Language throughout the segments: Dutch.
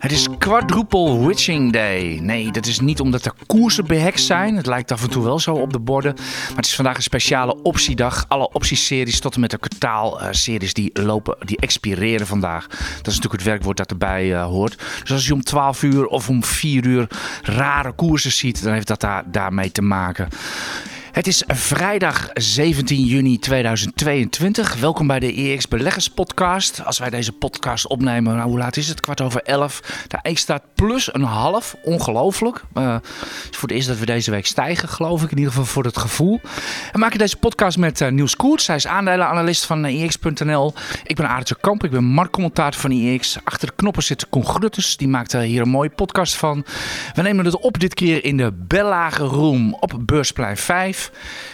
Het is quadruple witching day. Nee, dat is niet omdat er koersen behekst zijn. Het lijkt af en toe wel zo op de borden. Maar het is vandaag een speciale optiedag. Alle optieseries tot en met de kwartaalseries die lopen, die expireren vandaag. Dat is natuurlijk het werkwoord dat erbij uh, hoort. Dus als je om 12 uur of om 4 uur rare koersen ziet, dan heeft dat daar, daarmee te maken. Het is vrijdag 17 juni 2022. Welkom bij de EX Beleggers Podcast. Als wij deze podcast opnemen, nou, hoe laat is het? Kwart over elf. De EX staat plus een half. Ongelooflijk. Het is voor het eerst dat we deze week stijgen, geloof ik. In ieder geval voor het gevoel. We maken deze podcast met uh, Niels Koerts. Hij is aandelenanalist van EX.nl. Ik ben Aartje Kamp. Ik ben marktcommentator van EX. Achter de knoppen zit Con Grutters. Die maakt hier een mooie podcast van. We nemen het op dit keer in de Bellage Room op Beursplein 5.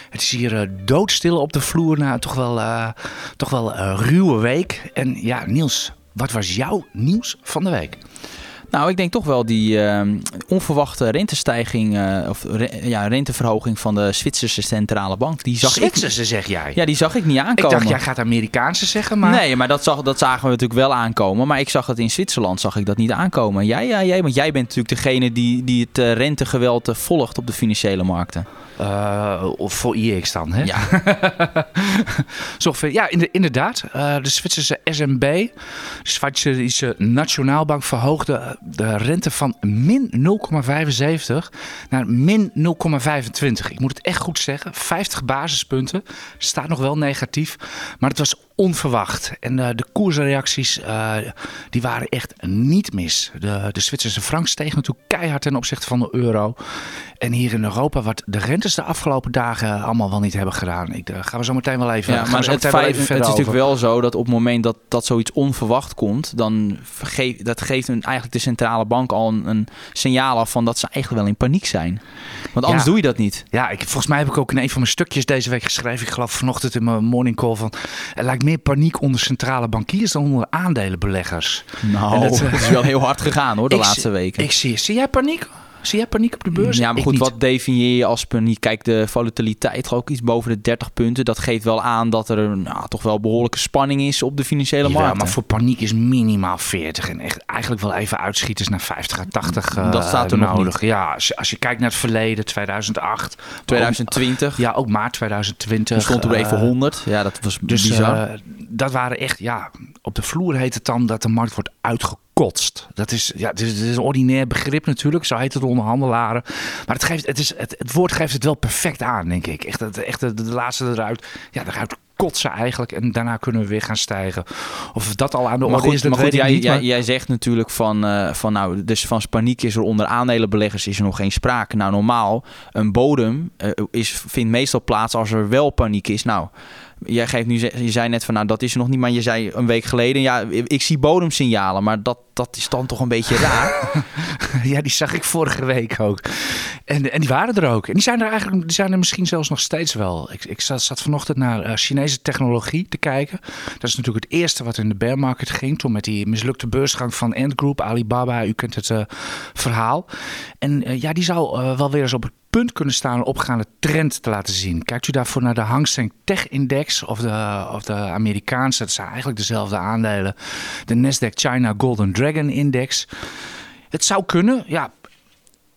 Het is hier uh, doodstil op de vloer na toch wel, uh, toch wel uh, ruwe week. En ja, Niels, wat was jouw nieuws van de week? Nou, ik denk toch wel die uh, onverwachte rentestijging, uh, of re ja, renteverhoging van de Zwitserse centrale bank. Die zag Zwitserse, ik, zeg jij? Ja, die zag ik niet aankomen. Ik dacht, jij gaat Amerikaanse zeggen, maar... Nee, maar dat, zag, dat zagen we natuurlijk wel aankomen. Maar ik zag het in Zwitserland, zag ik dat niet aankomen. Jij, ja, jij, want jij bent natuurlijk degene die, die het uh, rentegeweld volgt op de financiële markten. Of voor IEX dan, hè? Ja. Zo, ja, inderdaad. De Zwitserse SNB, de Zwitserse Nationaalbank, verhoogde de rente van min 0,75 naar min 0,25. Ik moet het echt goed zeggen. 50 basispunten. Staat nog wel negatief. Maar het was onverwacht. En uh, de koersreacties uh, die waren echt niet mis. De, de Zwitserse frank steeg natuurlijk keihard ten opzichte van de euro. En hier in Europa, wat de rentes de afgelopen dagen allemaal wel niet hebben gedaan. Ik, daar gaan we zo meteen wel even, ja, maar het, feit, wel even het is over. natuurlijk wel zo dat op het moment dat, dat zoiets onverwacht komt, dan geef, dat geeft een, eigenlijk de centrale bank al een, een, signaal af van dat ze eigenlijk wel in paniek zijn. Want anders ja. doe je dat niet. Ja, ik, volgens mij heb ik ook in een van mijn stukjes deze week geschreven. Ik geloof vanochtend in mijn morning call van. Er lijkt meer paniek onder centrale bankiers dan onder aandelenbeleggers. Nou, dat, is wel heel hard gegaan hoor, de laatste weken. Ik zie, zie jij paniek? Zie jij paniek op de beurs? Ja, maar goed, wat definieer je als paniek? Kijk, de volatiliteit ook iets boven de 30 punten. Dat geeft wel aan dat er nou, toch wel behoorlijke spanning is op de financiële markt. Ja, maar voor paniek is minimaal 40. En echt eigenlijk wel even uitschieters naar 50 à 80 uh, Dat staat er nodig. nog. Ja, als je, als je kijkt naar het verleden, 2008. 2020. Ook, ja, ook maart 2020. Toen stond er uh, even 100. Ja, dat was dus, bizar. Uh, dat waren echt, ja, op de vloer heet het dan dat de markt wordt uitgekomen kotst. Dat is, ja, het is, het is, een ordinair begrip natuurlijk, zo heet het onder handelaren. Maar het, geeft, het, is, het, het woord geeft het wel perfect aan, denk ik. Echt, het, echt de, de laatste eruit, ja, eruit kotsen eigenlijk. En daarna kunnen we weer gaan stijgen. Of dat al aan de orde is, dat maar goed, jij, niet. Jij, maar... jij zegt natuurlijk van, uh, van, nou, dus van paniek is er onder aandelenbeleggers is er nog geen sprake. Nou, normaal, een bodem uh, is, vindt meestal plaats als er wel paniek is. Nou, jij geeft nu, je zei net van, nou, dat is er nog niet, maar je zei een week geleden, ja, ik zie bodemsignalen, maar dat, dat is dan toch een beetje raar. ja, die zag ik vorige week ook. En, en die waren er ook. En die zijn er eigenlijk, die zijn er misschien zelfs nog steeds wel. Ik, ik zat, vanochtend naar uh, Chinese technologie te kijken. Dat is natuurlijk het eerste wat in de bear market ging. Toen met die mislukte beursgang van Ant Group, Alibaba. U kent het uh, verhaal. En uh, ja, die zou wel weer eens op het punt kunnen staan een opgaande trend te laten zien. Kijkt u daarvoor naar de Hang Seng Tech Index of de, of de Amerikaanse, het zijn eigenlijk dezelfde aandelen, de Nasdaq China Golden Dragon Index. Het zou kunnen, ja.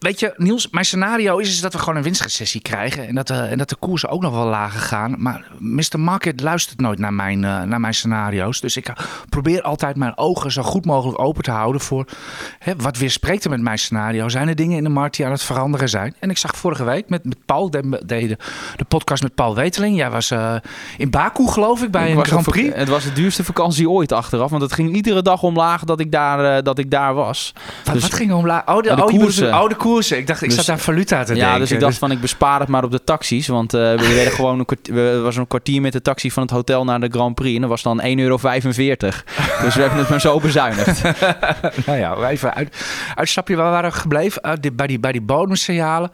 Weet je, Niels, mijn scenario is, is dat we gewoon een winstrecessie krijgen. En dat, de, en dat de koersen ook nog wel lager gaan. Maar Mr. Market luistert nooit naar mijn, uh, naar mijn scenario's. Dus ik probeer altijd mijn ogen zo goed mogelijk open te houden voor hè, wat weerspreekt er met mijn scenario. Zijn er dingen in de markt die aan het veranderen zijn? En ik zag vorige week met, met Paul, de, de, de podcast met Paul Weteling. Jij was uh, in Baku, geloof ik, bij ik een Grand Prix. Het was de duurste vakantie ooit achteraf. Want het ging iedere dag omlaag dat ik daar, uh, dat ik daar was. Wat, dus wat ging omlaag? Oh, de, de oh, koersen. Oh, de koersen. Koersen. Ik dacht, ik Dus- zat aan valuta te denken. Ja, dus ik dacht van ik bespaar het maar op de taxis. Want eh, we werden gewoon een kwartier, we was een kwartier met de taxi van het hotel naar de Grand Prix. En dat was dan 1,45 euro. dus we hebben het maar zo bezuinigd. nou ja, even uit, uitstapje. Waar waren we gebleven? Uh, dit- bij, die, bij die bodemsignalen.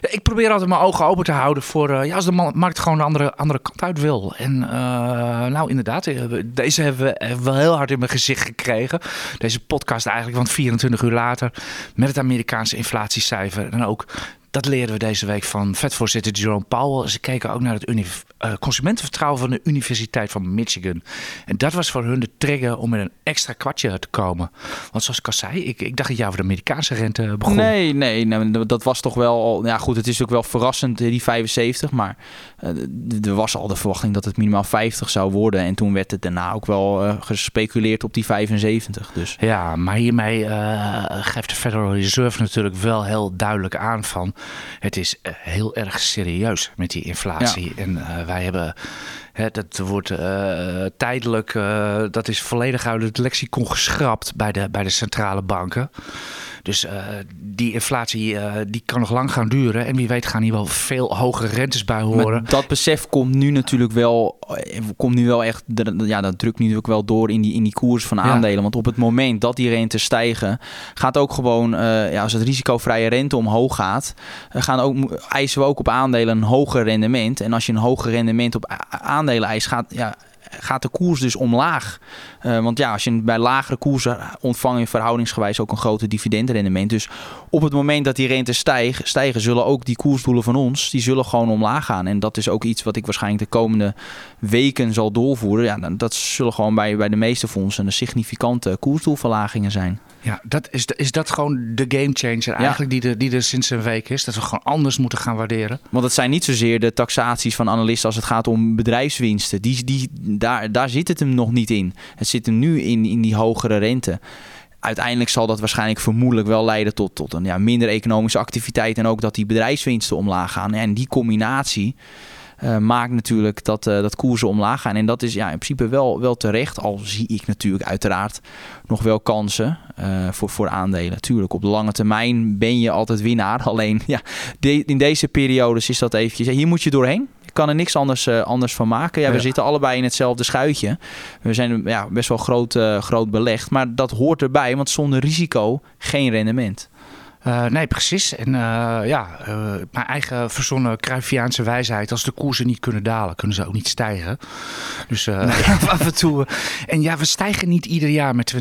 Ja, ik probeer altijd mijn ogen open te houden voor... eh, ja, als de ma- markt gewoon de andere, andere kant uit wil. En eh, nou, inderdaad. eh, Deze hebben we, wel heel hard in mijn gezicht gekregen. Deze podcast eigenlijk, want 24 uur later... met het Amerikaanse inflatiecijfer. En ook... Dat leren we deze week van vetvoorzitter Jerome Powell. Ze keken ook naar het eh, consumentenvertrouwen van de Universiteit van Michigan. En dat was voor hun de trigger om met een extra kwartje te komen. Want zoals ik al zei, ik, ik dacht dat jij over de Amerikaanse rente begon. Nee, nee, dat was toch wel... al- Ja goed, het is ook wel verrassend, eh, die 75. Maar eh, er was al de verwachting dat het minimaal 50 zou worden. En toen werd het daarna ook wel eh, gespeculeerd op die 75. Dus Ja, maar hiermee eh, geeft de Federal Reserve natuurlijk wel heel duidelijk aan van... het is eh, heel erg serieus met die inflatie. En eh, wij hebben... Hè, dat wordt eh, tijdelijk, dat is volledig uit het lexicon geschrapt bij de, bij de centrale banken. Dus eh, die inflatie eh, die kan nog lang gaan duren. En wie weet gaan hier wel veel hogere rentes bij horen. Dat besef komt nu natuurlijk wel, eh, komt nu wel echt, ja, dat drukt nu natuurlijk wel door in die, in die koers van aandelen. Want op het moment dat die rentes stijgen, gaat ook gewoon, ja, als het risicovrije rente omhoog gaat, gaan ook, eisen we ook op aandelen een hoger rendement. En als je een hoger rendement op aandelen eist, gaat, ja, gaat de koers dus omlaag. Eh, want ja, als je bij lagere koersen ontvang je verhoudingsgewijs ook een groter dividendrendement. Dus op het moment dat die rentes stijgen, stijgen, zullen ook die koersdoelen van ons, die zullen gewoon omlaag gaan. En dat is ook iets wat ik waarschijnlijk de komende weken zal doorvoeren. Ja, dat zullen gewoon bij, bij de meeste fondsen een significante koersdoelverlagingen zijn. Ja, dat is, is dat gewoon de gamechanger eigenlijk die, er, die er sinds een week is? Dat we gewoon anders moeten gaan waarderen? Want het zijn niet zozeer de taxaties van analisten als het gaat om bedrijfswinsten. Die, die, daar, daar zit het hem nog niet in. Het zit hem nu in, in die hogere rente. Uiteindelijk zal dat waarschijnlijk vermoedelijk wel leiden tot, tot een ja, minder economische activiteit. En ook dat die bedrijfswinsten omlaag gaan. En die combinatie eh, maakt natuurlijk dat, eh, dat koersen omlaag gaan. En dat is ja, in principe wel, wel terecht. Al zie ik natuurlijk uiteraard nog wel kansen eh, voor, voor aandelen. Tuurlijk, op de lange termijn ben je altijd winnaar. Alleen ja, in deze periodes is dat eventjes... Hier moet je doorheen. Kan er niks anders, eh, anders van maken. Ja, we zitten allebei in hetzelfde schuitje. We zijn ja, best wel groot, eh, groot belegd. Maar dat hoort erbij, want zonder risico geen rendement. Eh, nee, precies. En eh, ja, eh, mijn eigen verzonnen Cruyffiaanse wijsheid. Als de koersen niet kunnen dalen, kunnen ze ook niet stijgen. Dus af en toe. En ja, we stijgen niet ieder jaar met 20%.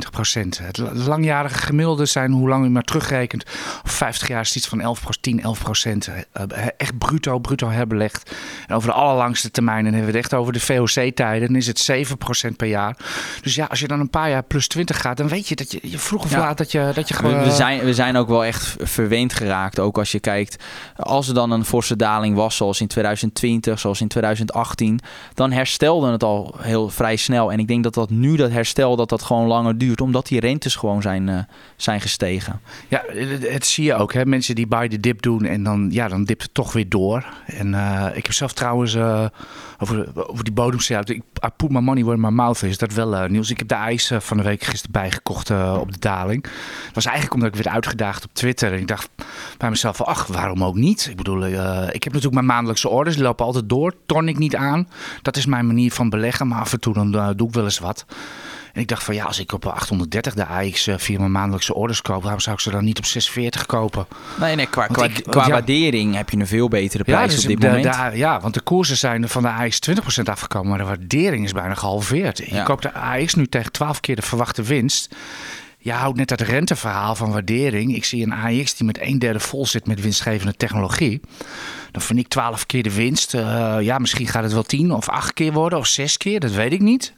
Het la- langjarige gemiddelde zijn, hoe lang u maar terugrekent, op 50 jaar is iets van 11%, 10, 11%. eh, echt bruto, bruto herbelegd. En over de allerlangste termijn, en hebben we het echt over de VOC-tijden, dan is het 7% per jaar. Dus ja, als je dan een paar jaar plus 20 gaat, dan weet je dat je, je vroeg of Ja. laat dat je, dat je gewoon... We, we zijn, we zijn ook wel echt verwend geraakt. Ook als je kijkt, als er dan een forse daling was, zoals in 2020, zoals in 2018, dan herstelde het al heel vrij snel. En ik denk dat dat nu, dat herstel, dat dat gewoon langer duurt, omdat die rentes gewoon zijn, eh, zijn gestegen. Ja, het, zie je ook. Hè? Mensen die buy the dip doen en dan, ja, dan dipt het toch weer door. En eh, ik heb zelf trouwens eh, over, over die bodemsignaal. Ik I put my money where my mouth is. Dat wel nieuws. Ik heb de ijs van de week gisteren bijgekocht op de daling. Dat was eigenlijk omdat ik werd uitgedaagd op Twitter. En ik dacht bij mezelf van, ach, waarom ook niet? Ik bedoel, eh, ik heb natuurlijk mijn maandelijkse orders. Die lopen altijd door. Torn ik niet aan. Dat is mijn manier van beleggen. Maar af en toe dan eh, doe ik wel eens wat. En ik dacht van ja, als ik op 830 de AX eh, via mijn maandelijkse orders koop, waarom zou ik ze dan niet op 46 kopen? Nee, nee, qua, Want qua, ik- want qua ja- waardering heb je een veel betere prijs dus op dit de- moment. de- ja, want de koersen zijn van de AX 20% afgekomen, maar de waardering is bijna gehalveerd. Je Ja. koopt de AX nu tegen 12 keer de verwachte winst. Je houdt net dat renteverhaal van waardering. Ik zie een AX die met een derde vol zit met winstgevende technologie. Dan vind ik 12 keer de winst. Eh, ja, misschien gaat het wel 10 of 8 keer worden of 6 keer, dat weet ik niet.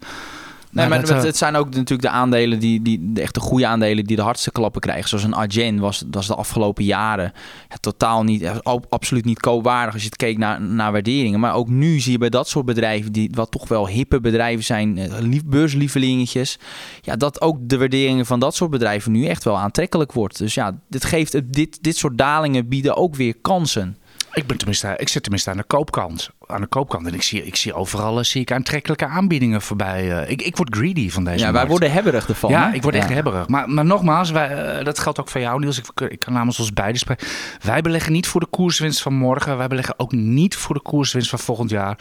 Nee, maar dat, het, het zijn ook natuurlijk de aandelen die, die de echte goede aandelen die de hardste klappen krijgen. Zoals een Argen was, was de afgelopen jaren ja, totaal niet, absoluut niet koopwaardig als je het keek naar, naar waarderingen. Maar ook nu zie je bij dat soort bedrijven, die wat toch wel hippe bedrijven zijn, eh, lief- beurslievelingetjes, ja, dat ook de waarderingen van dat soort bedrijven nu echt wel aantrekkelijk wordt. Dus ja, dit geeft, dit, dit soort dalingen bieden ook weer kansen. Ik, ben tenminste, ik zit tenminste aan de koopkant. Aan de koopkant. En ik zie, ik zie overal eh, zie ik aantrekkelijke aanbiedingen voorbij. eh. ik, ik word greedy van deze Ja, wij worden hebberig ervan. Ja, hè? ik word echt Ja. hebberig. Maar, maar nogmaals, wij, eh, dat geldt ook voor jou, Niels. Ik, ik kan namens ons beiden spreken. Wij beleggen niet voor de koerswinst van morgen. Wij beleggen ook niet voor de koerswinst van volgend jaar.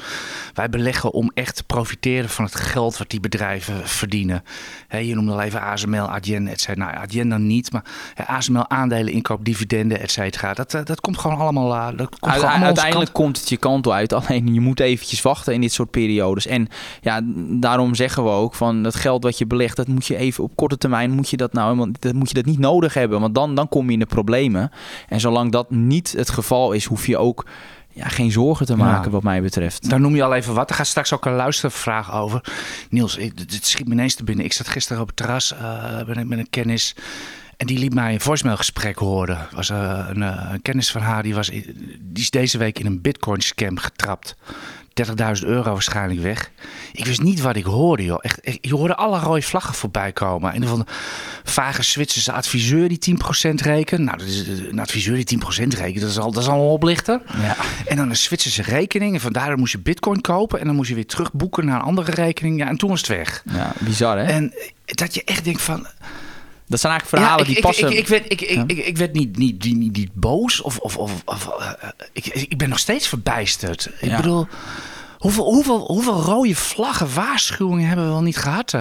Wij beleggen om echt te profiteren van het geld wat die bedrijven verdienen. Hè, je noemde al even ASML, Adyen, et cetera. Nou, Adyen dan niet, maar ASML aandelen, inkoop, dividenden, et cetera. Dat, dat komt gewoon allemaal, dat komt gewoon allemaal uiteindelijk komt het je kant uit. Alleen je moet eventjes wachten in dit soort periodes. En ja, daarom zeggen we ook van dat geld wat je belegt, dat moet je even op korte termijn moet je dat nou helemaal, dat moet je dat niet nodig hebben. Want dan, dan kom je in de problemen. En zolang dat niet het geval is, hoef je ook ja, geen zorgen te Ja. maken wat mij betreft. Daar noem je al even wat. Er gaat straks ook een luistervraag over. Niels, dit schiet me ineens te binnen. Ik zat gisteren op het terras eh, met, met een kennis. En die liet mij een voicemailgesprek horen. Was, eh, een, eh, een kennis van haar die, was, die is deze week in een bitcoin scam getrapt. 30.000 euro waarschijnlijk weg. Ik wist niet wat ik hoorde, joh. Echt, echt, je hoorde alle rode vlaggen voorbij komen. Een van vage Zwitserse adviseur die 10% rekent. Nou, dat is, een adviseur die 10% rekent, dat is al, dat is al een oplichter. Ja. En dan een Zwitserse rekening. En vandaar moest je bitcoin kopen. En dan moest je weer terugboeken naar een andere rekening. Ja, en toen was het weg. Ja, bizar hè? En dat je echt denkt van... dat zijn eigenlijk verhalen ja, ik, die passen. Ik, ik, ik werd, ik, ik, Ja. ik, ik werd niet, niet, niet, niet boos. Of, of, of, of, eh, ik, ik ben nog steeds verbijsterd. Ik Ja. bedoel... Hoeveel, hoeveel, hoeveel rode vlaggen, waarschuwingen hebben we wel niet gehad? eh,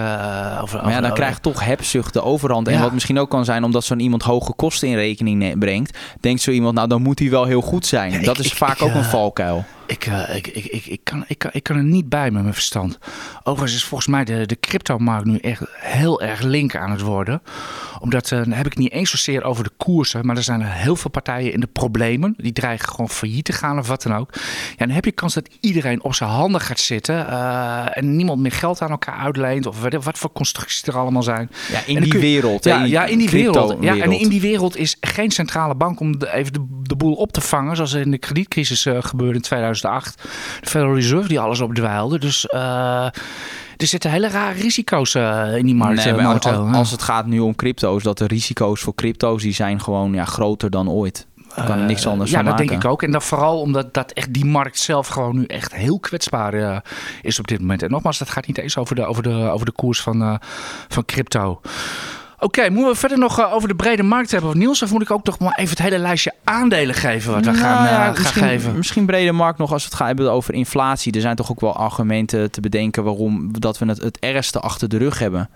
over, Maar ja, over- dan krijgt toch hebzucht de overhand. En wat misschien ook kan zijn, omdat zo'n iemand hoge kosten in rekening brengt, denkt zo iemand, nou dan moet hij wel heel goed zijn. Dat is vaak ook een eh, valkuil. Ik, eh, ik, ik, ik, ik, kan, ik, kan, ik kan er niet bij met mijn verstand. Overigens is volgens mij de, de cryptomarkt nu echt heel erg link aan het worden. Omdat, eh, dan heb ik niet eens zozeer over de koersen. Maar er zijn heel veel partijen in de problemen. Die dreigen gewoon failliet te gaan of wat dan ook. Ja, dan heb je kans dat iedereen op zijn handen gaat zitten. eh, en niemand meer geld aan elkaar uitleent. Of wat, wat voor constructies er allemaal zijn. Ja, in die je- wereld. Ja, in die wereld. Ja, en in die wereld is geen centrale bank om de, even de, de boel op te vangen. Zoals in de kredietcrisis gebeurde in 2008. De Federal Reserve die alles opdwaalde. Dus eh, er zitten hele rare risico's eh, in die markt Nee, eh, maar als, Ja. als het gaat nu om crypto's, dat de risico's voor crypto's die zijn gewoon ja, groter dan ooit. Daar kan er niks anders ja, van dat maken. denk ik ook. En dan vooral omdat dat echt die markt zelf gewoon nu echt heel kwetsbaar is op dit moment. En nogmaals, dat gaat niet eens over de, over de, over de koers van, van crypto. Oké, moeten we verder nog eh, over de brede markt hebben? Niels, of moet ik ook nog maar even het hele lijstje aandelen geven wat we Nou gaan, eh, ja, gaan misschien, geven? Misschien brede markt nog als we het gaan hebben over inflatie. Er zijn toch ook wel argumenten te bedenken waarom dat we het, het ergste achter de rug hebben.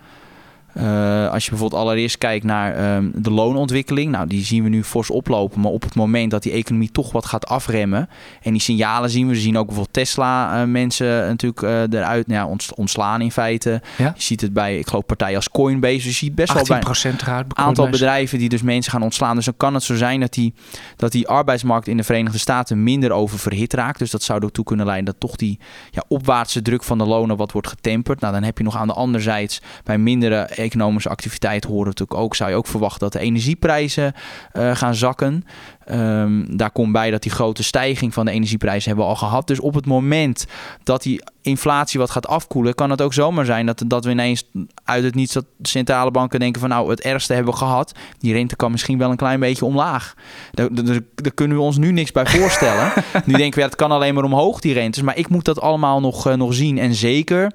Eh, als je bijvoorbeeld allereerst kijkt naar ehm, de loonontwikkeling, nou die zien we nu fors oplopen. Maar op het moment dat die economie toch wat gaat afremmen, en die signalen zien we, we zien ook bijvoorbeeld Tesla eh, mensen natuurlijk eh, eruit nou ja, ont- ontslaan in feite. Ja? Je ziet het bij, ik geloof partijen als Coinbase, dus je ziet best wel 18% bij eruit. aantal bedrijven die dus mensen gaan ontslaan. Dus dan kan het zo zijn dat die, dat die arbeidsmarkt in de Verenigde Staten minder oververhit raakt. Dus dat zou ertoe kunnen leiden dat toch die ja, opwaartse druk van de lonen wat wordt getemperd. Nou, dan heb je nog aan de andere zijde bij mindere economische activiteit horen natuurlijk ook. Zou je ook verwachten dat de energieprijzen eh, gaan zakken. Ehm, daar komt bij dat die grote stijging van de energieprijzen hebben we al gehad. Dus op het moment dat die inflatie wat gaat afkoelen, kan het ook zomaar zijn dat, dat we ineens uit het niets dat centrale banken denken van nou het ergste hebben we gehad. Die rente kan misschien wel een klein beetje omlaag. Daar, daar, daar kunnen we ons nu niks bij voorstellen. nu denken we ja, het kan alleen maar omhoog die rentes. Maar ik moet dat allemaal nog, eh, nog zien. En zeker,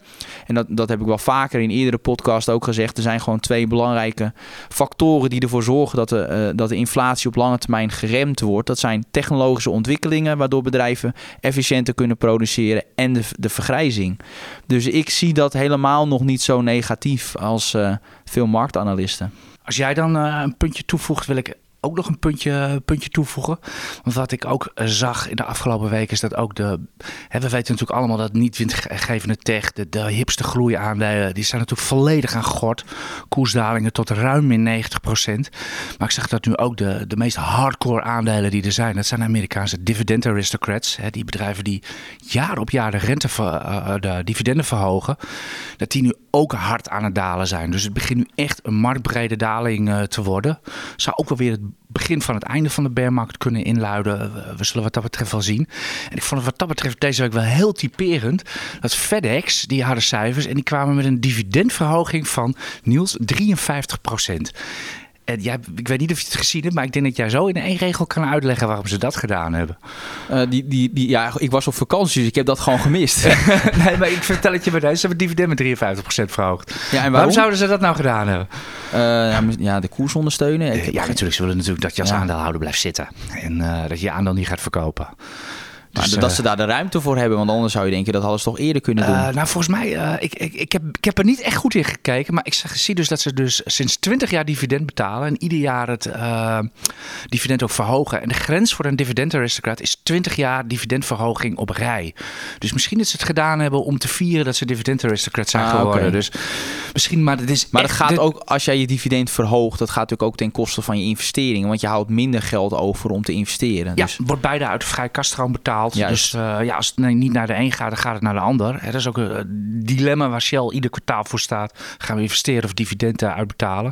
en dat, dat heb ik wel vaker in eerdere podcast ook gezegd, er zijn gewoon twee belangrijke factoren die ervoor zorgen dat de, eh, dat de inflatie op lange termijn wordt. Dat zijn technologische ontwikkelingen waardoor bedrijven efficiënter kunnen produceren en de, de vergrijzing. Dus ik zie dat helemaal nog niet zo negatief als eh, veel marktanalisten. Als jij dan eh, een puntje toevoegt, wil ik ook nog een puntje, puntje toevoegen. Want wat ik ook eh, zag in de afgelopen weken is dat ook de... Hè, we weten natuurlijk allemaal dat niet windgevende tech, de, de hipste groeiaandelen, die zijn natuurlijk volledig aan gort. Koersdalingen tot ruim in 90% Maar ik zag dat nu ook de, de meest hardcore aandelen die er zijn, dat zijn Amerikaanse dividend aristocrats. Hè, die bedrijven die jaar op jaar de rente, ver- eh, de dividenden verhogen. Dat die nu ook hard aan het dalen zijn. Dus het begint nu echt een marktbrede daling eh, te worden. Zou ook wel weer het begin van het einde van de bearmarkt kunnen inluiden. We- zullen wat dat betreft wel zien. En ik vond het wat dat betreft deze week wel heel typerend. Dat FedEx, die hadden cijfers en die kwamen met een dividendverhoging van Niels 53 En En jij, ik weet niet of je het gezien hebt, maar ik denk dat jij zo in één regel kan uitleggen waarom ze dat gedaan hebben. Uh, die, die, die, ja, ik was op vakantie, dus ik heb dat gewoon gemist. nee, maar ik vertel het je bij deze. Ze hebben het dividend met 53% verhoogd. Ja, en waarom? waarom? zouden ze dat nou gedaan hebben? Uh, ja, de koers ondersteunen. Ik, ja, natuurlijk. Ze willen natuurlijk dat je als ja. aandeelhouder blijft zitten. En uh, dat je je aandeel niet gaat verkopen. Dus, dat ze daar de ruimte voor hebben, want anders zou je denken dat hadden ze toch eerder kunnen doen. Uh, nou, volgens mij, uh, ik, ik, ik, heb, ik heb er niet echt goed in gekeken, maar ik zie dus dat ze dus sinds 20 jaar dividend betalen en ieder jaar het uh, dividend ook verhogen. En de grens voor een dividendaristocrat is 20 jaar dividendverhoging op rij. Dus misschien dat ze het gedaan hebben om te vieren dat ze dividendaristocrat zijn ah, geworden. Okay. Dus misschien, maar het is. Maar het gaat ook, als jij je dividend verhoogt, dat gaat natuurlijk ook ten koste van je investeringen, want je houdt minder geld over om te investeren. Ja, dus. wordt beide uit de vrije kaststroom betaald. Dus uh, ja, als het niet naar de een gaat, dan gaat het naar de ander. Dat is ook een dilemma waar Shell ieder kwartaal voor staat. Gaan we investeren of dividenden uitbetalen?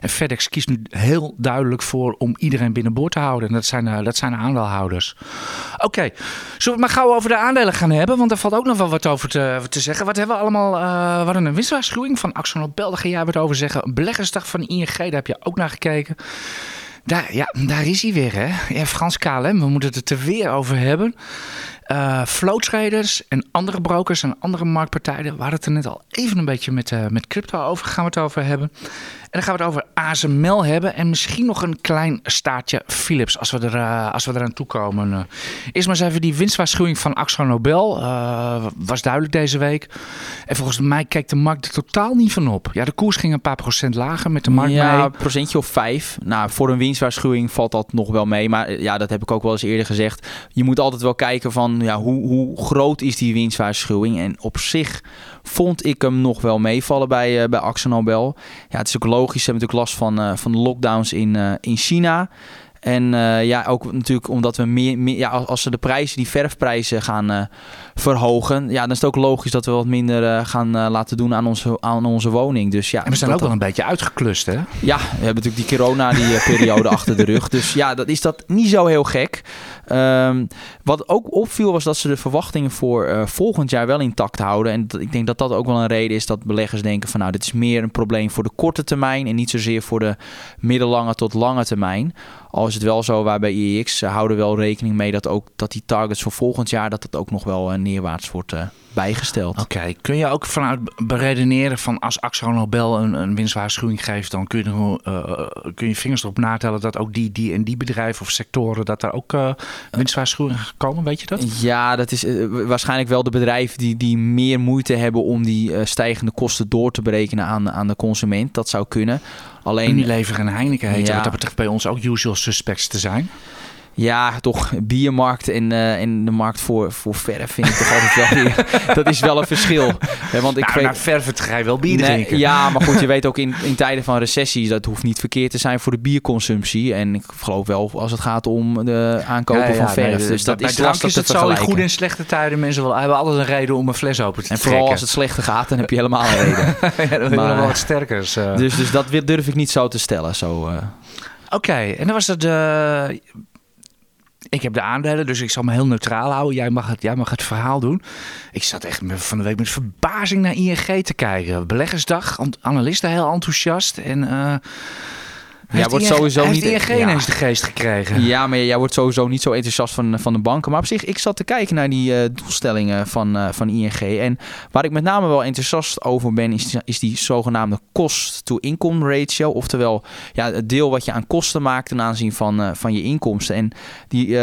En FedEx kiest nu heel duidelijk voor om iedereen binnenboord te houden. En dat zijn, uh, dat zijn de aandeelhouders. Oké, okay. zullen we het maar gauw over de aandelen gaan hebben? Want daar valt ook nog wel wat over te, te zeggen. Wat hebben we allemaal? Uh, we hadden een winstwaarschuwing van Axel Nobel. Daar ga jij wat over zeggen. Een beleggersdag van ING, daar heb je ook naar gekeken. Daar, ja, daar is hij weer, hè? Ja, Frans KLM, we moeten het er weer over hebben. Uh, floatraders en andere brokers en andere marktpartijen. We hadden het er net al even een beetje met, uh, met crypto over. Gaan we het over hebben. En dan gaan we het over ASML hebben. En misschien nog een klein staartje Philips als we, er, uh, als we eraan toekomen. Uh, eerst maar eens even die winstwaarschuwing van Axo Nobel. Uh, was duidelijk deze week. En volgens mij kijkt de markt er totaal niet van op. Ja, de koers ging een paar procent lager met de markt ja, mee. een procentje of vijf. Nou, voor een winstwaarschuwing valt dat nog wel mee. Maar ja, dat heb ik ook wel eens eerder gezegd. Je moet altijd wel kijken van ja, hoe, hoe groot is die winstwaarschuwing. En op zich vond ik hem nog wel meevallen bij, bij Axo Nobel. Ja, het is ook logisch. Ze hebben natuurlijk last van, uh, van de lockdowns in, uh, in China. En uh, ja, ook natuurlijk omdat we meer, meer ja, als ze de prijzen, die verfprijzen gaan verhogen, ja, dan is het ook logisch dat we wat minder uh, gaan laten doen aan onze, aan onze woning. Dus ja, en we zijn ook wel een beetje uitgeklust, hè? Ja, we hebben natuurlijk die corona, die periode achter de rug. Dus ja, dat is dat niet zo heel gek. Um, wat ook opviel was dat ze de verwachtingen voor volgend jaar wel intact houden. En ik denk dat dat ook wel een reden is dat beleggers denken van nou, dit is meer een probleem voor de korte termijn en niet zozeer voor de middellange tot lange termijn. Al is het wel zo waar bij IEX, houden wel rekening mee dat ook dat die targets voor volgend jaar dat het ook nog wel uh, neerwaarts wordt uh, bijgesteld. Oké, okay. kun je ook vanuit beredeneren van als Axo Nobel een, een winstwaarschuwing geeft, dan kun je, uh, kun je vingers erop natellen dat ook die, die en die bedrijven of sectoren, dat daar ook uh, winstwaarschuwingen komen, weet je dat? Ja, dat is waarschijnlijk wel de bedrijven die, die meer moeite hebben om die stijgende kosten door te berekenen aan, aan de consument. Dat zou kunnen. Alleen, Unilever en Heineken heet ja. wat dat betreft bij ons ook usual suspects te zijn. Ja, toch biermarkt en, uh, en de markt voor, voor verf vind ik toch altijd wel weer... dat is wel een verschil. Ja, want ik nou, weet, naar verf ga je wel bier nee, drinken. Ja, maar goed, je weet ook in, in tijden van recessie... dat hoeft niet verkeerd te zijn voor de bierconsumptie. En ik geloof wel als het gaat om de aankopen ja, ja, van verf. Nee, dus dat is lastig te vergelijken. Het goed in slechte tijden. Mensen wel, hebben altijd een reden om een fles open te En vooral trekken. als het slechter gaat, dan heb je helemaal een reden. ja, dan maar, wel wat sterkers. Uh. Dus, dus dat durf ik niet zo te stellen. Zo, uh. Oké, okay, en dan was het... Uh, ik heb de aandelen, dus ik zal me heel neutraal houden. Jij mag het, jij mag het verhaal doen. Ik zat echt van de week met verbazing naar ING te kijken. Beleggersdag, analisten heel enthousiast. En uh, Jij wordt sowieso heeft niet ING ja. de geest gekregen. Ja, maar jij wordt sowieso niet zo enthousiast van, van de banken. Maar op zich, ik zat te kijken naar die uh, doelstellingen van, uh, van ING. En waar ik met name wel enthousiast over ben, is, is die zogenaamde cost-to-income ratio. Oftewel, ja, het deel wat je aan kosten maakt ten aanzien van, uh, van je inkomsten. En die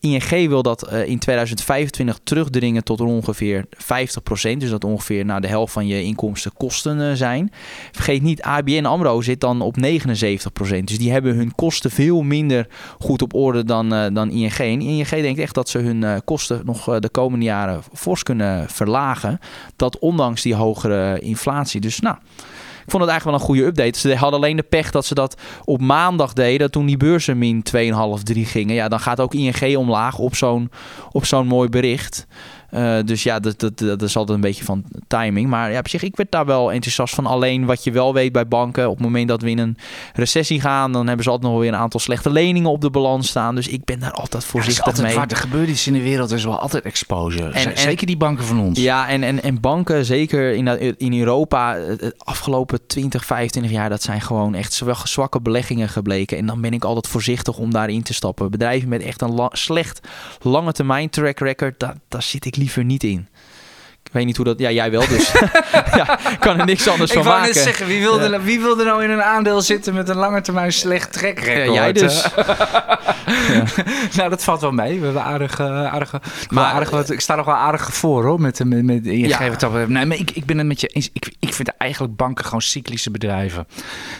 ING wil dat in 2025 terugdringen tot ongeveer 50%. Dus dat ongeveer naar de helft van je inkomsten kosten zijn. Vergeet niet, ABN AMRO zit dan op 79%. Dus die hebben hun kosten veel minder goed op orde dan, uh, dan ING. En ING denkt echt dat ze hun uh, kosten nog uh, de komende jaren fors kunnen verlagen. Dat ondanks die hogere inflatie. Dus nou, ik vond het eigenlijk wel een goede update. Ze hadden alleen de pech dat ze dat op maandag deden. Toen die beurzen min 2,5, 3 gingen. Ja, dan gaat ook ING omlaag op zo'n, op zo'n mooi bericht. Eh, dus ja, dat, dat, dat is altijd een beetje van timing. Maar ja, op zich, ik werd daar wel enthousiast van. Alleen wat je wel weet bij banken, op het moment dat we in een recessie gaan, dan hebben ze altijd nog weer een aantal slechte leningen op de balans staan. Dus ik ben daar altijd voorzichtig altijd mee. Waar er gebeurt iets in de wereld, is wel altijd exposure. En- Zeker die banken van ons. Ja, en, en, en banken, zeker in, in Europa, het afgelopen 20, 25 jaar, dat zijn gewoon echt zwa- zwakke beleggingen gebleken. En dan ben ik altijd voorzichtig om daarin te stappen. Bedrijven met echt een la- slecht lange termijn track record, daar, daar zit ik liever niet in. Ik weet niet hoe dat... Ja, jij wel dus. ja, ik kan er niks anders Ik van wou maken. net zeggen, wie wil, er, wie wil er nou in een aandeel zitten met een lange termijn slecht track Ja, record? jij dus. nou, dat valt wel mee. We hebben aardig, eh, aardig, maar aardig wat, ik sta nog wel aardig voor hoor. Met, met, met Ja. Nee, maar ik, ik ben het met je eens. Ik, ik vind eigenlijk banken gewoon cyclische bedrijven.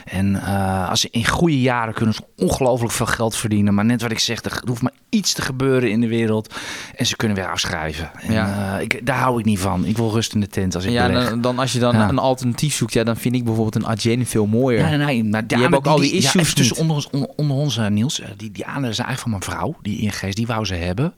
En eh, als ze in goede jaren kunnen ze ongelooflijk veel geld verdienen. Maar net wat ik zeg, er hoeft maar iets te gebeuren in de wereld. En ze kunnen weer afschrijven. En, Ja. eh, ik, daar hou ik niet van. Ik wil rust in de tent als ik Ja, beleg. dan, dan als je dan Ja. een alternatief zoekt, ja, dan vind ik bijvoorbeeld een Adyen veel mooier. Nee, nee, nee. Maar Die hebben ook al die issues tussen onder, ons, onder, onder ons, eh, Niels. eh, Die, die aandelen zijn eigenlijk van mijn vrouw. Die ING's, die wou ze hebben.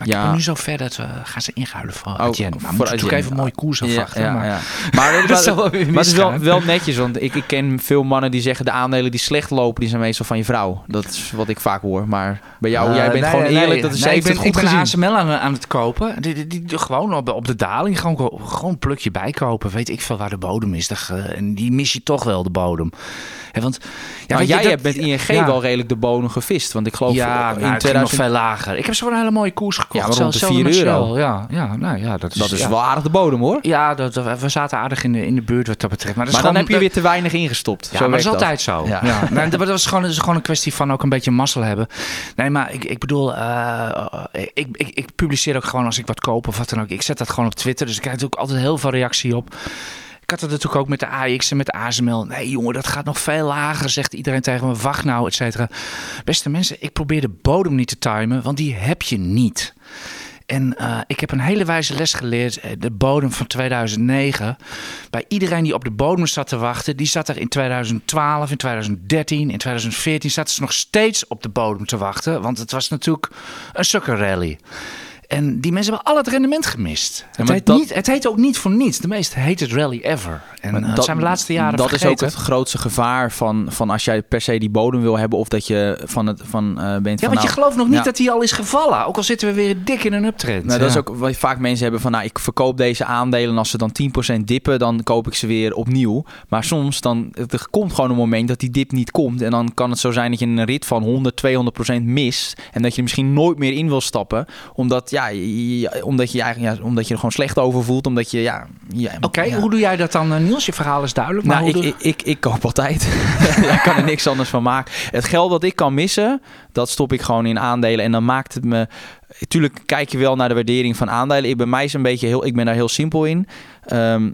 Maar ik Ja. ben nu zo ver dat we gaan ze inruilen voor Oh. Maar moeten natuurlijk even een mooie koers afwachten. Ja, maar, ja. Maar, Dat maar, zal wel weer maar het is wel, wel netjes, want ik, ik ken veel mannen die zeggen de aandelen die slecht lopen, die zijn meestal van je vrouw. Dat is wat ik vaak hoor. Maar bij jou, Eh, jij bent nee, gewoon eerlijk, nee. dat is Nee, ik ben, goed ik ben. ASML aan, aan het kopen. Die, die, die, die- gewoon op, op de daling. Gewoon, gewoon een plukje bijkopen. Weet ik veel waar de bodem is. Dat, eh, en die mis je toch wel, de bodem. Hè, want, ja, Nou, je, jij hebt met ING ja. wel redelijk de bodem gevist. Want ik geloof ja, in nou, ik ging 2000... nog veel lager. Ik heb zo een hele mooie koers gekocht. Ja, maar rond de Zelfs- 4 zelfs met euro. Ja, ja, nou, ja, dat is, Dat is ja. wel aardig de bodem hoor. Ja, dat, we zaten aardig in de, in de buurt wat dat betreft. Maar, dat Maar dan heb je weer te weinig ingestopt. Ja, Zo maar dat is altijd zo. Ja. Ja. Nee, dat was gewoon, dat is gewoon een kwestie van ook een beetje mazzel hebben. Nee, maar ik, ik bedoel, eh, ik, ik, ik publiceer ook gewoon als ik wat koop of wat dan ook. Ik zet dat gewoon op Twitter, dus ik krijg natuurlijk altijd heel veel reactie op. Ik had het natuurlijk ook met de AX en met de ASML. Nee jongen, dat gaat nog veel lager, zegt iedereen tegen me. Wacht nou, et cetera. Beste mensen, ik probeer de bodem niet te timen, want die heb je niet. En eh, ik heb een hele wijze les geleerd. eh, De bodem van 2009. Bij iedereen die op de bodem zat te wachten. Die zat er in 2012, in 2013, in 2014. Zaten ze nog steeds op de bodem te wachten. Want het was natuurlijk een sukkerrally. En die mensen hebben al het rendement gemist. Het, heet dat- niet, het heet ook niet voor niets. De meest hated rally ever. En eh, dat zijn we de laatste jaren Dat is ook het grootste gevaar van, van als jij per se die bodem wil hebben of dat je van het van eh, bent Ja, van want je nou, gelooft nog niet ja. dat hij al is gevallen. Ook al zitten we weer dik in een uptrend. Nou, dat is ook wat vaak mensen hebben van, nou, ik verkoop deze aandelen en als ze dan 10% dippen, dan koop ik ze weer opnieuw. Maar soms dan, er komt gewoon een moment dat die dip niet komt en dan kan het zo zijn dat je een rit van 100, 200% mist en dat je misschien nooit meer in wil stappen, omdat, ja, je- omdat, je, eigenlijk, ja, omdat je er gewoon slecht over voelt, omdat je, ja... ja Oké, ja. hoe doe jij dat dan, eh, Niels? Je verhaal is duidelijk. Maar Nou, ik, ik, ik, ik koop altijd. ja, ik kan er niks anders van maken. Het geld dat ik kan missen, dat stop ik gewoon in aandelen. En dan maakt het me... Tuurlijk kijk je wel naar de waardering van aandelen. Ik, bij mij is een beetje heel... Ik ben daar heel simpel in. Ehm,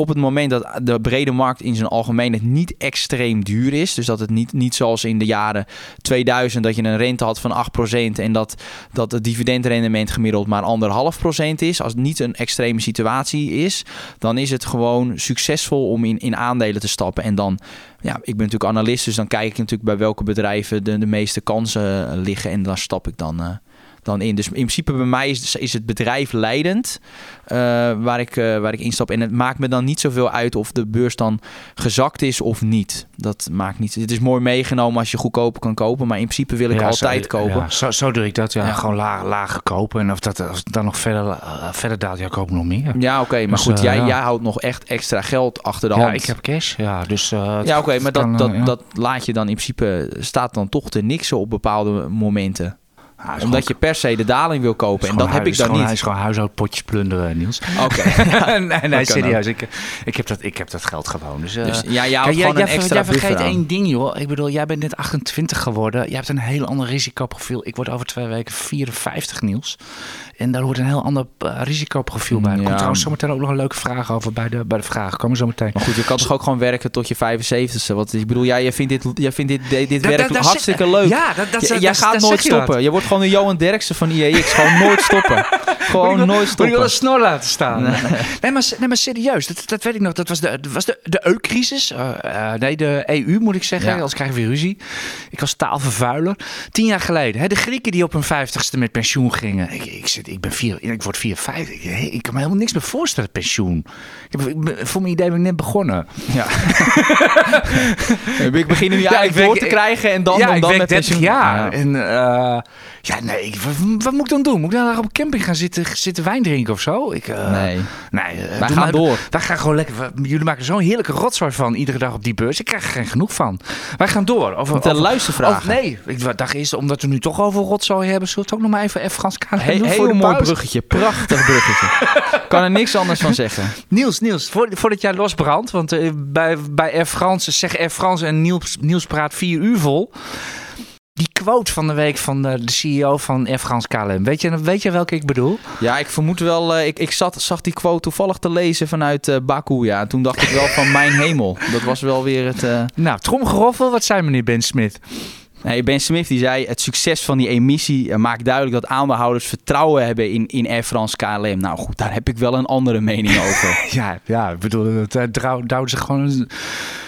op het moment dat de brede markt in zijn algemeenheid niet extreem duur is. Dus dat het niet, niet zoals in de jaren 2000 dat je een rente had van 8% en dat, dat het dividendrendement gemiddeld maar anderhalf procent is. Als het niet een extreme situatie is, dan is het gewoon succesvol om in, in aandelen te stappen. En dan, ja, ik ben natuurlijk analist, dus dan kijk ik natuurlijk bij welke bedrijven de, de meeste kansen liggen en daar stap ik dan. eh, dan in. Dus in principe bij mij is, is het bedrijf leidend eh, waar, ik, eh, waar ik instap. En het maakt me dan niet zoveel uit of de beurs dan gezakt is of niet. Dat maakt niet. Het is mooi meegenomen als je goedkoper kan kopen, maar in principe wil ik Ja, altijd zo, kopen. ja, zo, zo doe ik dat. Ja. Ja. Gewoon laag, laag kopen. En of dat als dan nog verder, verder daalt, ja, koop nog meer. Ja, oké, maar Dus, goed, eh, jij, ja. jij houdt nog echt extra geld achter de Ja, hand. ik heb cash. Ja, dus, Ja, oké, maar dat, kan, dat, ja. dat laat je dan in principe staat dan toch te niksen op bepaalde momenten. Is Omdat gewoon- je per se de daling wil kopen. En dat heb ik dan gewoon- niet. Hij is gewoon huishoudpotjes plunderen, Niels. Oké. nee, nee, serieus. Ik, ik, heb dat, ik heb dat geld gewoon. Dus, eh, Dus ja, jij Kijk, jij, gewoon een jij, extra jij vergeet aan. één ding, joh. Ik bedoel, jij bent net 28 geworden. Je hebt een heel ander risicoprofiel. Ik word over twee weken 54, Niels. En daar hoort een heel ander eh, risicoprofiel bij. Er Ja. komt trouwens zometeen ook nog een leuke vraag over bij de, bij de vragen. Komen zo meteen. Maar goed, je kan toch ook gewoon werken tot je 75ste. Want ik bedoel, jij, jij vindt dit, jij vindt dit, dit, dit Dat- werk dat- hartstikke leuk. Ja, dat, jij gaat nooit stoppen. Je wordt gewoon de Johan Derksen van IEX. Gewoon nooit stoppen. Gewoon nooit Moet ik wel stoppen. een snor laten staan? Nee, maar, nee, maar serieus, dat, dat weet ik nog. Dat was de, dat was de, de EU-crisis. Eh, eh, nee, de EU moet ik zeggen. Ja. Anders krijgen we weer ruzie. Ik was taalvervuiler. Tien jaar geleden. Hè, de Grieken die op hun vijftigste met pensioen gingen. Ik, ik, zit, ik, ben vier, ik word 54. Ik, ik kan me helemaal niks meer voorstellen, pensioen. Ik, heb, voor mijn idee ben ik net begonnen. Ja. ik begin nu Ja, ja, ik door werk- te krijgen en dan, ja, dan, ik dan werk met 30 pensioen. jaar. Ja. En eh, ja, nee, ik- wat, wat moet ik dan doen? Moet ik dan op een camping gaan zitten, zitten wijn drinken of zo? Ik, eh, Nee. nee eh, Wij gaan maar- door. Wij gaan gewoon lekker. Jullie maken zo'n heerlijke rotzooi van iedere dag op die beurs. Ik krijg er geen genoeg van. Wij gaan door. Over, Met de over- luistervragen. over- nee, ik dacht eerst, omdat we nu toch over rotzooi hebben, zullen we het ook nog maar even. Frans KLM He- doen voor heel mooi pauze? bruggetje. Prachtig bruggetje. kan er niks anders van zeggen. Niels, Niels, voor- voordat jij losbrandt, want eh, bij, bij Air France zeg Air France en Niels, Niels praat vier uur vol. Quote van de week van de, de CEO van Air France KLM, weet je, weet je welke ik bedoel? Ja, ik vermoed wel. eh, ik ik zat, zag die quote toevallig te lezen vanuit eh Baku. Ja, toen dacht ik wel van mijn hemel. Dat was wel weer het. eh, Nou, tromgeroffel, wat zei meneer Ben Smith? Nee, ben Smith die zei: het succes van die emissie eh, maakt duidelijk dat aandeelhouders vertrouwen hebben in, in Air France KLM. Nou goed, daar heb ik wel een andere mening over. Ja, ja, ik bedoel, het uh, duwde zich gewoon,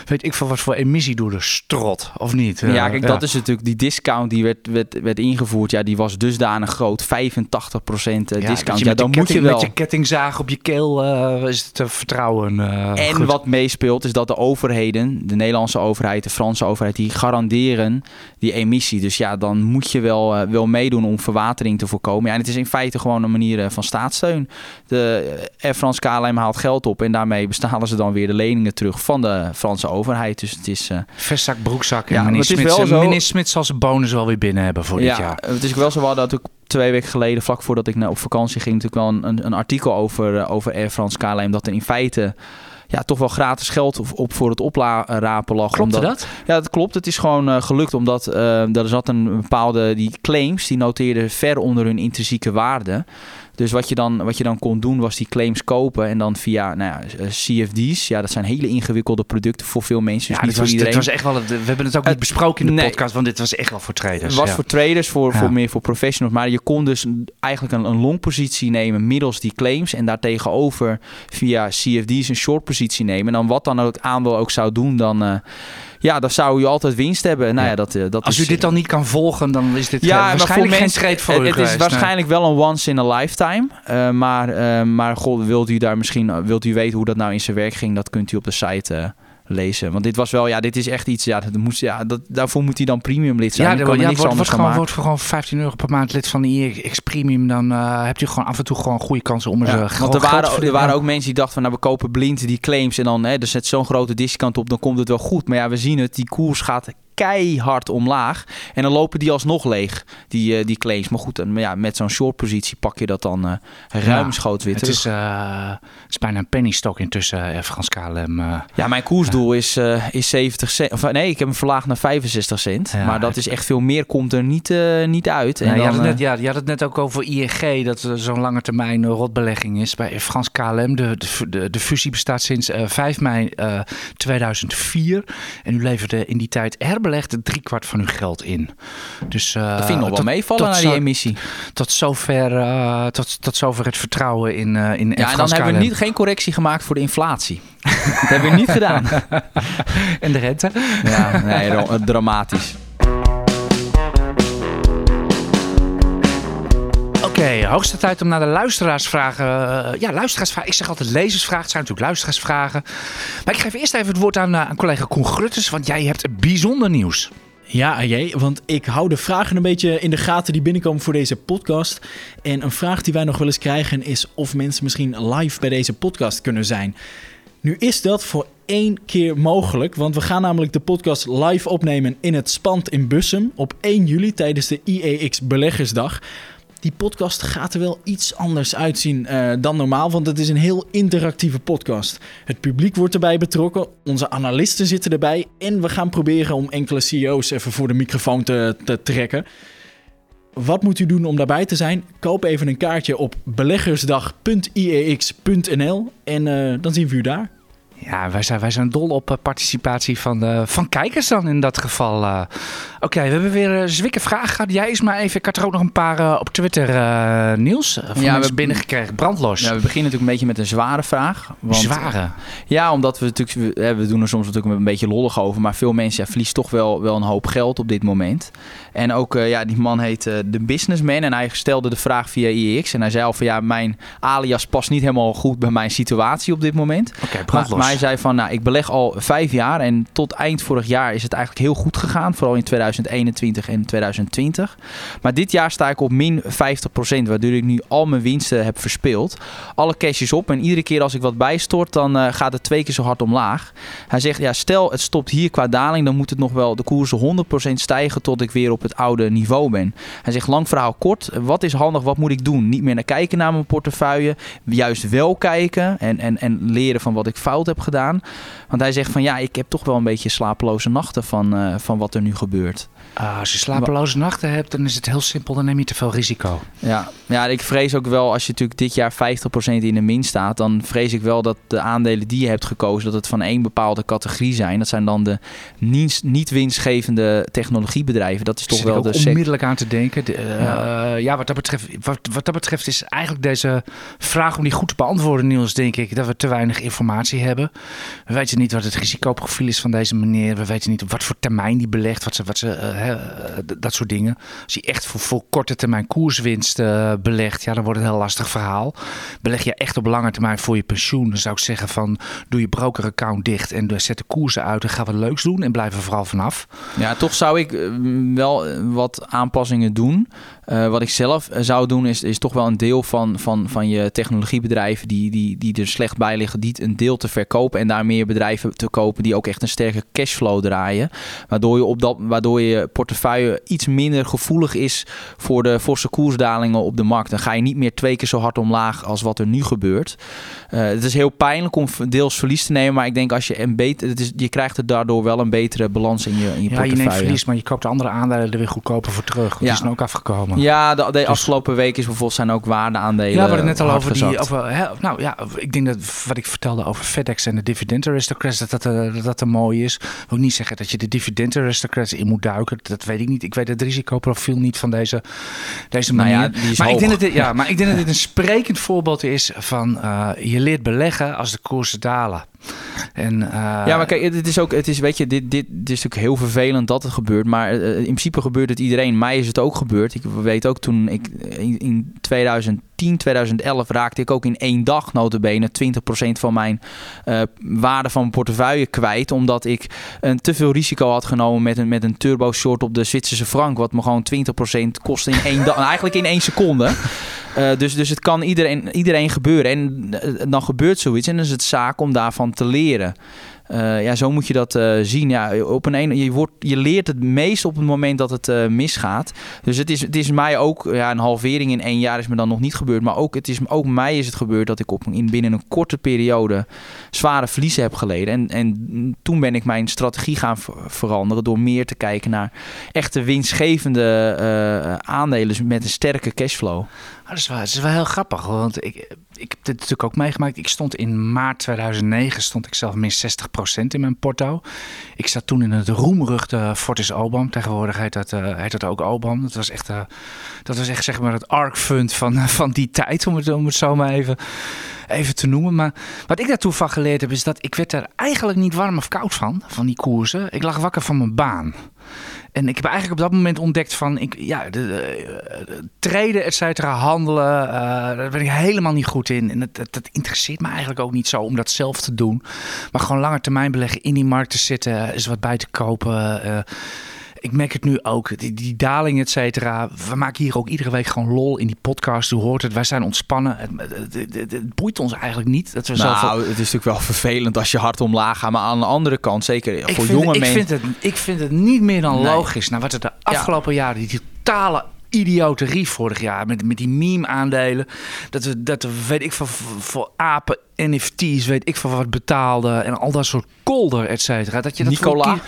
weet ik veel wat voor emisiedoelen, strot, of niet? ja, kijk, dat is natuurlijk die discount die werd, werd, werd ingevoerd. Ja, die was dusdanig groot, 85% discount. dat je Ja, dan je moet je wel. Met je kettingzaag op je keel eh, is het eh, vertrouwen eh, En goed. wat meespeelt is dat de overheden, de Nederlandse overheid, de Franse overheid, die garanderen die emissie. Dus ja, dan moet je wel, eh, wel meedoen om verwatering te voorkomen. Ja, en het is in feite gewoon een manier eh, van staatssteun. De eh, Air France KLM haalt geld op en daarmee bestalen ze dan weer de leningen terug van de Franse overheid. Dus het is... eh, Vestzak, broekzak. En Ja, meneer, maar het is Smit, wel zo- meneer Smit zal zijn bonus wel weer binnen hebben voor dit ja, jaar. het is ook wel zo. We hadden natuurlijk twee weken geleden, vlak voordat ik naar op vakantie ging, natuurlijk wel een, een, artikel over, over Air France KLM. Dat er in feite ja, toch wel gratis geld op, op voor het oprapen lag. Omdat, dat? Ja, dat klopt. Het is gewoon eh, gelukt omdat eh, er zat een bepaalde die claims die noteerden ver onder hun intrinsieke waarde. Dus wat je, dan, wat je dan kon doen was die claims kopen en dan via nou ja, eh, CFD's. Ja, dat zijn hele ingewikkelde producten voor veel mensen. Dus Ja, niet was, voor dit iedereen. was echt wel. We hebben het ook niet Het- besproken in de nee. podcast, want dit was echt wel voor traders. Het was ja. voor traders, voor, voor meer voor professionals. Maar je kon dus eigenlijk een, een long positie nemen middels die claims. En daartegenover via CFD's een short positie nemen. En dan wat dan ook aandeel ook zou doen, dan, eh, ja, dan zou je altijd winst hebben. Nou ja, dat, eh, dat Als is, u dit dan niet kan volgen, dan is dit ja, geen- waarschijnlijk geen trade voor het, het is nee. waarschijnlijk wel een once in a lifetime. Eh, maar, eh, maar god, wilt u daar misschien, wilt u weten hoe dat nou in zijn werk ging? Dat kunt u op de site eh, lezen. Want dit was wel, ja, dit is echt iets, ja, dat moest, ja dat, daarvoor moet hij dan premium lid zijn. Ja, er kan ja, niks wordt, anders wordt, gewoon, wordt voor gewoon 15 euro per maand lid van de IEX Premium. Dan eh, hebt u gewoon af en toe gewoon goede kansen om er Ja, eh, want gewoon er waren, er waren ook mensen die dachten van nou we kopen blind die claims en dan hè, er zet zo'n grote discount op, dan komt het wel goed. Maar ja, we zien het, die koers gaat keihard omlaag en dan lopen die alsnog leeg, die, eh, die claims. Maar goed, dan, ja, met zo'n short positie pak je dat dan eh ruimschoots weer Het terug. is, eh, het is bijna een penny stock intussen, Frans KLM. Ja, mijn koersdoel is, is 70 cent. Of, nee, ik heb hem verlaagd naar 65 cent. Maar dat is echt veel meer, komt er niet, niet uit. En Nou, je, had het net, ja, je had het net ook over ING, dat er zo'n lange termijn rotbelegging is. Bij Frans KLM, de, de, de, de fusie bestaat sinds eh, 5 mei eh, 2004. En u leverde in die tijd herbelegd driekwart van uw geld in. Dus, eh, dat vind ik nog wel tot- meevallen naar die emissie. Tot zover, eh, tot, tot zover het vertrouwen in, eh in Ja, en dan hebben we niet, geen correctie gemaakt voor de inflatie. dat hebben we niet gedaan. En de rente? Ja, nee, dramatisch. Oké, hoogste tijd om naar de luisteraarsvragen. eh, ja, luisteraarsvragen. Ik zeg altijd lezersvragen. Het zijn natuurlijk luisteraarsvragen. Maar ik geef eerst even het woord aan, eh, aan collega Koen Grutters. Want jij hebt bijzonder nieuws. Ja, AJ, want ik hou de vragen een beetje in de gaten die binnenkomen voor deze podcast. En een vraag die wij nog wel eens krijgen is of mensen misschien live bij deze podcast kunnen zijn. Nu is dat voor één keer mogelijk, want we gaan namelijk de podcast live opnemen in het Spand in Bussum op 1 juli tijdens de IEX Beleggersdag. Die podcast gaat er wel iets anders uitzien eh, dan normaal, want het is een heel interactieve podcast. Het publiek wordt erbij betrokken, onze analisten zitten erbij en we gaan proberen om enkele CEO's even voor de microfoon te, te trekken. Wat moet u doen om daarbij te zijn? Koop even een kaartje op beleggersdag.iex.nl en eh, dan zien we u daar. Ja, wij zijn, wij zijn dol op uh, participatie van, uh, van kijkers dan in dat geval. Uh, Oké, okay, we hebben weer een zwikke vraag gehad. Jij is maar even, ik had er ook nog een paar op Twitter, Niels. Van ja, we binnengekregen, brandlos. Ja, we beginnen natuurlijk een beetje met een zware vraag. Want, zware? Ja, omdat we natuurlijk, we, we doen er soms natuurlijk een beetje lollig over. Maar veel mensen ja, verliezen toch wel, wel een hoop geld op dit moment. En ook, ja, die man heet de Businessman. En hij stelde de vraag via IEX. En hij zei al van, ja, mijn alias past niet helemaal goed bij mijn situatie op dit moment. Oké, okay, brandlos hij zei van, nou, ik beleg al vijf jaar en tot eind vorig jaar is het eigenlijk heel goed gegaan. Vooral in 2021 en 2020. Maar dit jaar sta ik op min 50%, waardoor ik nu al mijn winsten heb verspeeld. Alle cash is op en iedere keer als ik wat bijstort, dan uh, gaat het twee keer zo hard omlaag. Hij zegt, ja, stel het stopt hier qua daling, dan moet het nog wel de koersen 100% stijgen tot ik weer op het oude niveau ben. Hij zegt, lang verhaal kort, wat is handig, wat moet ik doen? Niet meer naar kijken naar mijn portefeuille, juist wel kijken en, en, en leren van wat ik fout heb gedaan. Want hij zegt van ja, ik heb toch wel een beetje slapeloze nachten van, uh, van wat er nu gebeurt. Uh, als je slapeloze nachten hebt, dan is het heel simpel, dan neem je te veel risico. Ja, ja ik vrees ook wel, als je natuurlijk dit jaar 50% in de min staat, dan vrees ik wel dat de aandelen die je hebt gekozen, dat het van één bepaalde categorie zijn. Dat zijn dan de niet winstgevende technologiebedrijven. Dat is toch wel de onmiddellijk aan te denken. De, uh, ja. ja, wat dat betreft, wat, wat dat betreft is eigenlijk deze vraag om die goed te beantwoorden, Niels, denk ik, dat we te weinig informatie hebben. We weten niet wat het risicoprofiel is van deze meneer. We weten niet op wat voor termijn die belegt, wat ze, wat ze uh, eh, dat soort dingen. Als je echt voor, voor korte termijn koerswinst uh, belegt, ja, dan wordt het een heel lastig verhaal. Beleg je echt op lange termijn voor je pensioen, dan zou ik zeggen van doe je brokeraccount dicht en zet de koersen uit en ga wat leuks doen en blijf er vooral vanaf. Ja, toch zou ik eh, wel wat aanpassingen doen. Uh, wat ik zelf zou doen, is, is toch wel een deel van, van, van je technologiebedrijven die, die, die er slecht bij liggen, die een deel te verkopen en daar meer bedrijven te kopen die ook echt een sterke cashflow draaien. Waardoor je, op dat, waardoor je portefeuille iets minder gevoelig is voor de forse koersdalingen op de markt. Dan ga je niet meer twee keer zo hard omlaag als wat er nu gebeurt. Uh, het is heel pijnlijk om deels verlies te nemen, maar ik denk als je een beter, het is, je krijgt er daardoor wel een betere balans in je, in je ja, portefeuille. Ja, je neemt verlies, maar je koopt de andere aandelen er weer goedkoper voor terug. Dat ja. is dan ook afgekomen. Ja, de, de dus- afgelopen week is bijvoorbeeld zijn ook waardeaandelen. Ja, we hadden net al over die. Over, nou ja, ik denk dat wat ik vertelde over FedEx en de dividend aristocrats, dat dat, uh, dat, dat er mooi is. Ik wil niet zeggen dat je de dividend aristocrats in moet duiken. Dat weet ik niet. Ik weet het risicoprofiel niet van deze, deze nou manier. Ja, maar, ik denk dat dit, ja, maar ik denk dat dit een sprekend voorbeeld is van uh, je leert beleggen als de koersen dalen. En, uh, ja, maar kijk, het is ook, het is, weet je, dit, dit, dit is natuurlijk heel vervelend dat het gebeurt, maar uh, in principe gebeurt het iedereen. Mij is het ook gebeurd. Ik weet ook toen ik in, in 2010, 2011 raakte ik ook in één dag notabene 20% van mijn uh, waarde van mijn portefeuille kwijt, omdat ik een te veel risico had genomen met een, met een turbo short op de Zwitserse frank, wat me gewoon 20% kostte in één dag, eigenlijk in één seconde. Uh, dus, dus het kan iedereen, iedereen gebeuren. En dan gebeurt zoiets en dan is het zaak om daarvan te leren. Uh, ja, zo moet je dat uh, zien. Ja, op een, een, je, wordt, je leert het meest op het moment dat het uh, misgaat. Dus het is, het is mij ook, ja, een halvering in één jaar is me dan nog niet gebeurd. Maar ook, het is, ook mij is het gebeurd dat ik op, in binnen een korte periode zware verliezen heb geleden. En, en toen ben ik mijn strategie gaan veranderen door meer te kijken naar echte winstgevende aandelen met een sterke cashflow. Dat, is wel, is wel heel grappig, want ik, ik heb dit natuurlijk ook meegemaakt. Ik stond in maart 2009 stond ik zelf min 60% in mijn porto. Ik zat toen in het roemruchte Fortis Obam. Tegenwoordig heet dat, uh, heet dat ook Obam. Dat was echt, uh, dat was echt zeg maar het ARK fund van, uh, van die tijd, om het, om het zo maar even, even te noemen. Maar wat ik daartoe van geleerd heb, is dat ik werd er eigenlijk niet warm of koud van, van die koersen. Ik lag wakker van mijn baan. En ik heb eigenlijk op dat moment ontdekt van, ik, ja, de, de, treden, et cetera, handelen, uh, daar ben ik helemaal niet goed in. En dat, dat, interesseert me eigenlijk ook niet zo om dat zelf te doen. Maar gewoon langer termijn beleggen, in die markt te zitten, is wat bij te kopen. Ik merk het nu ook, die, die daling, et cetera. We maken hier ook iedere week gewoon lol in die podcast. U hoort het, wij zijn ontspannen. Het, het, het, boeit ons eigenlijk niet. Dat we nou, zoveel... het is natuurlijk wel vervelend als je hard omlaag gaat. Maar aan de andere kant, zeker voor jonge mensen... Ik vind, het, ik vind het niet meer dan logisch. Nou, wat er de afgelopen jaren, die totale idioterie vorig jaar met, met die meme-aandelen. Dat we, dat we, weet ik, voor, voor apen NFT's, weet ik van wat betaalde en al dat soort kolder, et cetera. Dat je dat Nicola. die-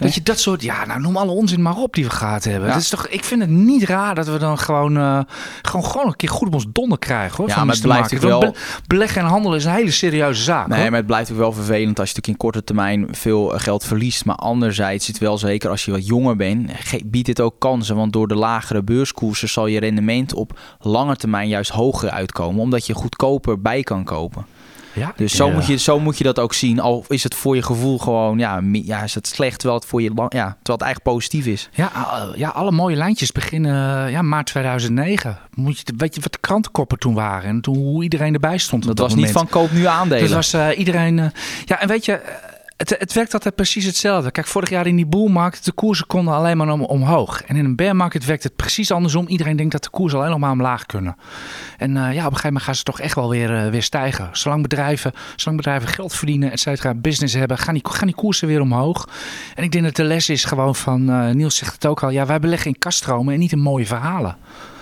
dat je dat soort, ja, nou noem alle onzin maar op die we gehad hebben. Dat is toch, ik vind het niet raar dat we dan gewoon, eh, gewoon, gewoon een keer goed op ons donder krijgen, hoor. Ja, van maar het blijft be- beleggen en handelen is een hele serieuze zaak. Nee, hoor. maar het blijft ook wel vervelend als je natuurlijk in korte termijn veel eh, geld verliest. Maar anderzijds het wel zeker als je wat jonger bent, ge- biedt dit ook kansen. Want door de lagere beurskoersen zal je rendement op lange termijn juist hoger uitkomen. Omdat je goedkoper bij kan kopen. Ja, Dus zo, ja. moet je, zo moet je dat ook zien. Al is het voor je gevoel gewoon, ja, ja is het slecht terwijl het voor je, lang- ja, terwijl het eigenlijk positief is. Ja, uh, ja, alle mooie lijntjes beginnen uh, ja, maart 2009. Moet je, weet je wat de krantenkoppen toen waren en toen, hoe iedereen erbij stond? Dat dat was niet van koop nu aandelen. Dat was uh, iedereen. Uh, ja, en weet je, uh, het, het werkt altijd precies hetzelfde. Kijk, vorig jaar in die boelmarkt, de koersen konden alleen maar om, omhoog. En in een bearmarket werkt het precies andersom. Iedereen denkt dat de koersen alleen nog maar omlaag kunnen. En uh, ja, op een gegeven moment gaan ze toch echt wel weer, uh, weer stijgen. Zolang bedrijven, zolang bedrijven geld verdienen, et cetera, business hebben, gaan die, gaan die koersen weer omhoog. En ik denk dat de les is gewoon van, uh, Niels zegt het ook al, ja, wij beleggen in kaststromen en niet in mooie verhalen.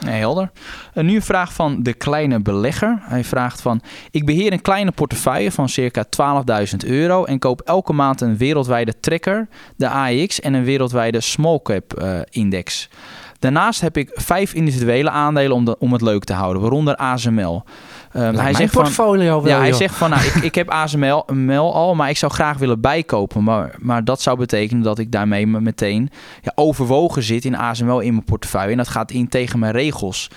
Nee, helder. En nu een vraag van de kleine belegger. Hij vraagt van... Ik beheer een kleine portefeuille van circa 12.000 euro... en koop elke maand een wereldwijde tracker, de AEX... en een wereldwijde small cap uh, index. Daarnaast heb ik vijf individuele aandelen om, de, om het leuk te houden, waaronder ASML. Um, hij zegt portfolio van, wel, Ja, hij zegt van, nou, ik, ik heb ASML ML al, maar ik zou graag willen bijkopen. Maar, maar dat zou betekenen dat ik daarmee meteen ja, overwogen zit in ASML in mijn portefeuille. En dat gaat in tegen mijn regels.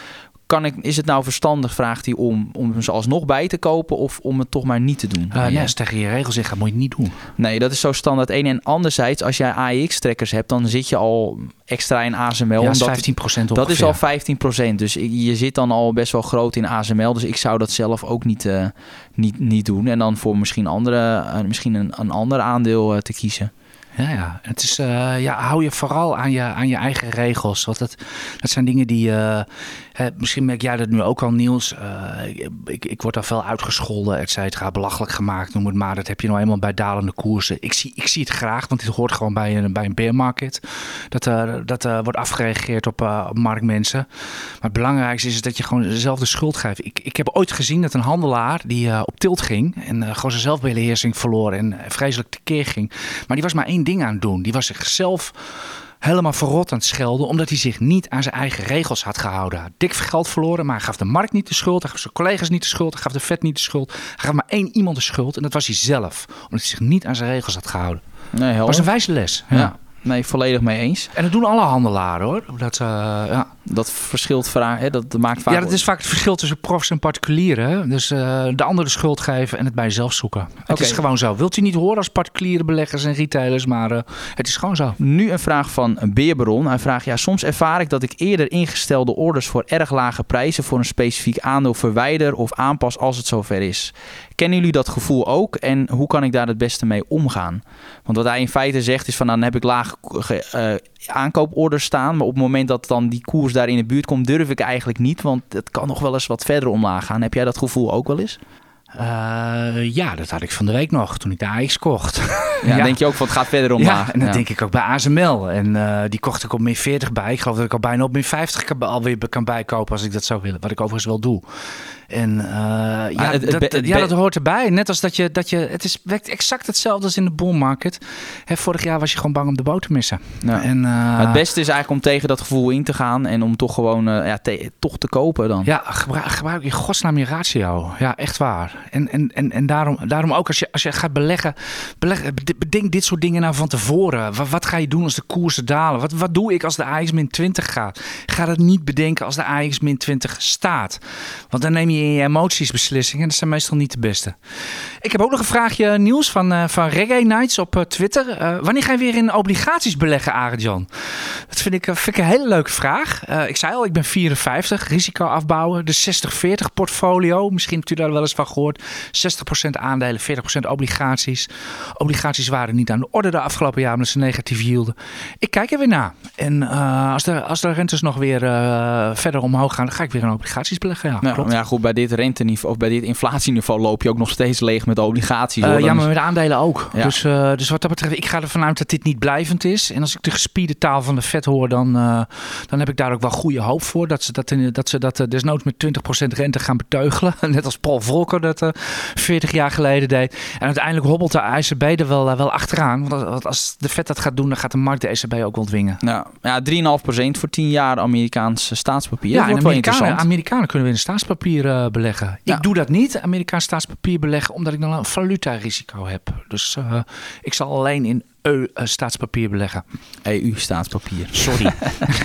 Kan ik, is het nou verstandig, vraagt hij, om, om ze alsnog bij te kopen of om het toch maar niet te doen? Uh, nee, als tegen je regels gaat, moet je het niet doen. Nee, dat is zo standaard één. En anderzijds, als jij AEX-trekkers hebt, dan zit je al extra in ASML. Ja, omdat 15 procent Dat is al 15% Dus je zit dan al best wel groot in ASML. Dus ik zou dat zelf ook niet, uh, niet, niet doen. En dan voor misschien, andere, uh, misschien een, een ander aandeel te kiezen. Ja, ja. Het is, uh, ja, hou je vooral aan je, aan je eigen regels. Want dat, dat zijn dingen die. Uh, hè, misschien merk jij dat nu ook al, Niels. Uh, ik, ik word daar veel uitgescholden, et cetera. Belachelijk gemaakt, noem het maar. Dat heb je nou eenmaal bij dalende koersen. Ik zie, ik zie het graag, want dit hoort gewoon bij een, bij een bear market. Dat, dat wordt afgereageerd op, marktmensen. Maar het belangrijkste is dat je gewoon dezelfde schuld geeft. Ik, ik heb ooit gezien dat een handelaar die op tilt ging. en gewoon zijn zelfbeheersing verloor en vreselijk tekeer ging. Maar die was maar één ding aan het doen. Die was zichzelf helemaal verrot aan het schelden, omdat hij zich niet aan zijn eigen regels had gehouden. Hij had dik geld verloren, maar hij gaf de markt niet de schuld, hij gaf zijn collega's niet de schuld, hij gaf de vet niet de schuld. Hij gaf maar één iemand de schuld en dat was hij zelf, omdat hij zich niet aan zijn regels had gehouden. Nee, dat was een wijze les. Ja. ja. Nee, volledig mee eens. En dat doen alle handelaren hoor. Dat, uh, ja. dat verschilt vaak, hè? Dat, maakt vaak. Ja, dat is vaak het verschil tussen profs en particulieren. Dus uh, de ander de schuld geven en het bij jezelf zoeken. Okay. Het is gewoon zo. Wilt u niet horen als particuliere beleggers en retailers, maar uh, het is gewoon zo. Nu een vraag van Beerbaron. Hij vraagt: ja, soms ervaar ik dat ik eerder ingestelde orders voor erg lage prijzen voor een specifiek aandeel verwijder of aanpas als het zover is. Kennen jullie dat gevoel ook en hoe kan ik daar het beste mee omgaan? Want wat hij in feite zegt is van nou, dan heb ik lage uh, aankooporders staan, maar op het moment dat dan die koers daar in de buurt komt, durf ik eigenlijk niet, want het kan nog wel eens wat verder omlaag gaan. Heb jij dat gevoel ook wel eens? Uh, ja, dat had ik van de week nog toen ik de AX kocht. Ja, ja. denk je ook van het gaat verder omlaag. Ja, en dat ja. denk ik ook bij ASML. En uh, die kocht ik op min 40 bij. Ik geloof dat ik al bijna op min 50 kan, alweer kan bijkopen als ik dat zou willen. Wat ik overigens wel doe. En uh, ja, het, dat, het, ja, dat hoort erbij. Net als dat je, dat je het is, werkt exact hetzelfde als in de bull market. Hè, vorig jaar was je gewoon bang om de boot te missen. Ja. En, uh, het beste is eigenlijk om tegen dat gevoel in te gaan en om toch gewoon uh, ja, te, toch te kopen dan. Ja, gebruik, gebruik in godsnaam je ratio. Ja, echt waar. En, en, en, en daarom, daarom ook als je, als je gaat beleggen, beleggen, bedenk dit soort dingen nou van tevoren. Wat, wat ga je doen als de koersen dalen? Wat, wat doe ik als de AX min 20 gaat? Ga dat niet bedenken als de AX min 20 staat. Want dan neem je in je emoties beslissingen en dat zijn meestal niet de beste. Ik heb ook nog een vraagje nieuws van, uh, van Reggae Nights op uh, Twitter. Uh, wanneer ga je weer in obligaties beleggen, Arjan? Dat vind ik, vind ik een hele leuke vraag. ik zei al, ik ben 54, risico afbouwen. De 60-40 portfolio, misschien hebt u daar wel eens van gehoord. 60% aandelen, 40% obligaties. Obligaties waren niet aan de orde de afgelopen jaren omdat ze negatief hielden. Ik kijk er weer naar. En als, de, als de rentes nog weer verder omhoog gaan, dan ga ik weer in obligaties beleggen. Ja, klopt. ja goed, bij dit renteniveau of bij dit inflatieniveau loop je ook nog steeds leeg met obligaties. Uh, hoor. ja, maar met aandelen ook. Ja. Dus, eh, dus wat dat betreft, ik ga ervan uit dat dit niet blijvend is. En als ik de gespierde taal van de vet hoor, dan, eh, dan heb ik daar ook wel goede hoop voor. Dat ze dat, in- dat, ze dat eh, desnoods met 20% rente gaan beteugelen. Net als Paul Volcker dat eh 40 jaar geleden deed. En uiteindelijk hobbelt de ECB er wel, eh, wel achteraan. Want als- de vet dat gaat doen, dan gaat de markt de ECB ook wel dwingen. ja, ja, 3,5% voor 10 jaar Amerikaans staatspapier. Ja, en Amerikanen. Amerikanen kunnen we in staatspapier eh, beleggen. Ja. Ik doe dat niet, Amerikaans staatspapier beleggen, omdat ik dan een valutarisico heb. Dus eh, ik zal alleen in EU-staatspapier beleggen. EU-staatspapier. Sorry.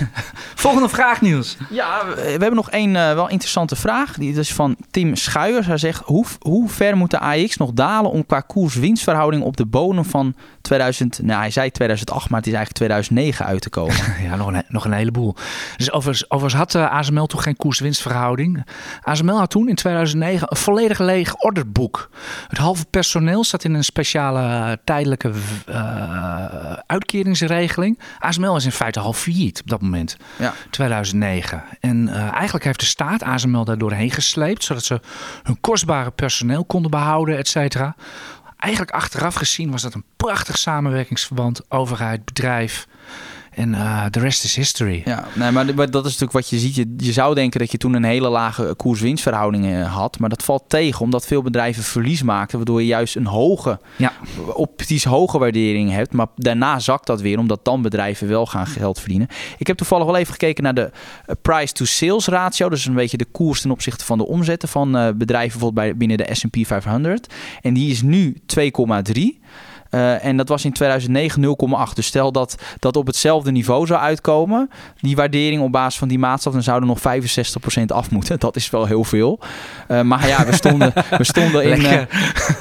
Volgende vraag, Niels. Ja, we we hebben nog één eh, wel interessante vraag. Die is van Tim Schuijers. Hij zegt, hoe, hoe ver moet de AX nog dalen om qua koers-winstverhouding op de bodem van 2000... Nou, hij zei 2008, maar het is eigenlijk 2009 uit te komen. Ja, nog een, nog een heleboel. Dus overigens, overigens had eh, ASML toen geen koers-winstverhouding. ASML had toen in 2009 een volledig leeg orderboek. Het halve personeel zat in een speciale eh, tijdelijke eh, uitkeringsregeling. ASML is in feite half failliet op dat moment. Ja. 2009. En eh, eigenlijk heeft de staat ASML daar doorheen gesleept, zodat ze hun kostbare personeel konden behouden, et cetera. Eigenlijk achteraf gezien was dat een prachtig samenwerkingsverband, overheid, bedrijf. En eh, de rest is history. Ja, nee, maar, maar dat is natuurlijk wat je ziet. Je, je zou denken dat je toen een hele lage koers-winstverhouding eh, had. Maar dat valt tegen, omdat veel bedrijven verlies maakten. Waardoor je juist een hoge, Ja. optisch hoge waardering hebt. Maar daarna zakt dat weer, omdat dan bedrijven wel gaan geld verdienen. Ik heb toevallig wel even gekeken naar de eh, price-to-sales ratio. Dus een beetje de koers ten opzichte van de omzetten van bedrijven bijvoorbeeld bij, binnen de S&P 500. En die is nu 2,3. Eh, en dat was in 2009 0,8. Dus stel dat dat op hetzelfde niveau zou uitkomen, die waardering op basis van die maatstaf, dan zouden nog 65% af moeten. Dat is wel heel veel. Eh, maar ja, we stonden, we stonden, in, eh,